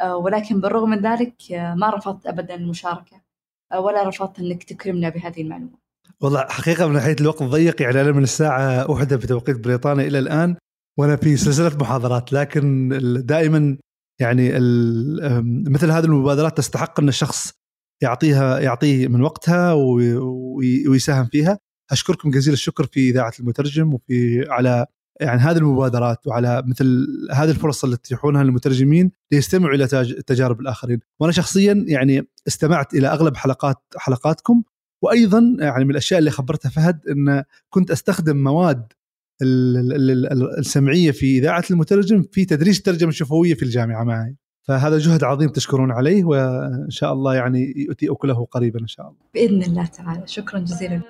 آه، ولكن بالرغم من ذلك آه، ما رفضت أبدا المشاركة ولا رفضت أنك تكرمنا بهذه المعلومات والله حقيقة من ناحية الوقت ضيق يعني أنا من الساعة واحدة بتوقيت بريطانيا إلى الآن وأنا في سلسلة محاضرات لكن دائما يعني مثل هذه المبادرات تستحق أن الشخص يعطيها يعطيه من وقتها ويساهم فيها. أشكركم جزيل الشكر في إذاعة المترجم وفي على يعني هذه المبادرات وعلى مثل هذه الفرص اللي تتيحونها للمترجمين ليستمعوا إلى تجارب الآخرين، وأنا شخصيا يعني استمعت إلى أغلب حلقات حلقاتكم. وأيضا يعني من الأشياء اللي خبرتها فهد إن كنت أستخدم مواد السمعية في إذاعة المترجم في تدريس الترجمه الشفويه في الجامعة معي. فهذا جهد عظيم تشكرون عليه وإن شاء الله يعني يؤتي أكله قريبا إن شاء الله. بإذن الله تعالى، شكرا جزيلا.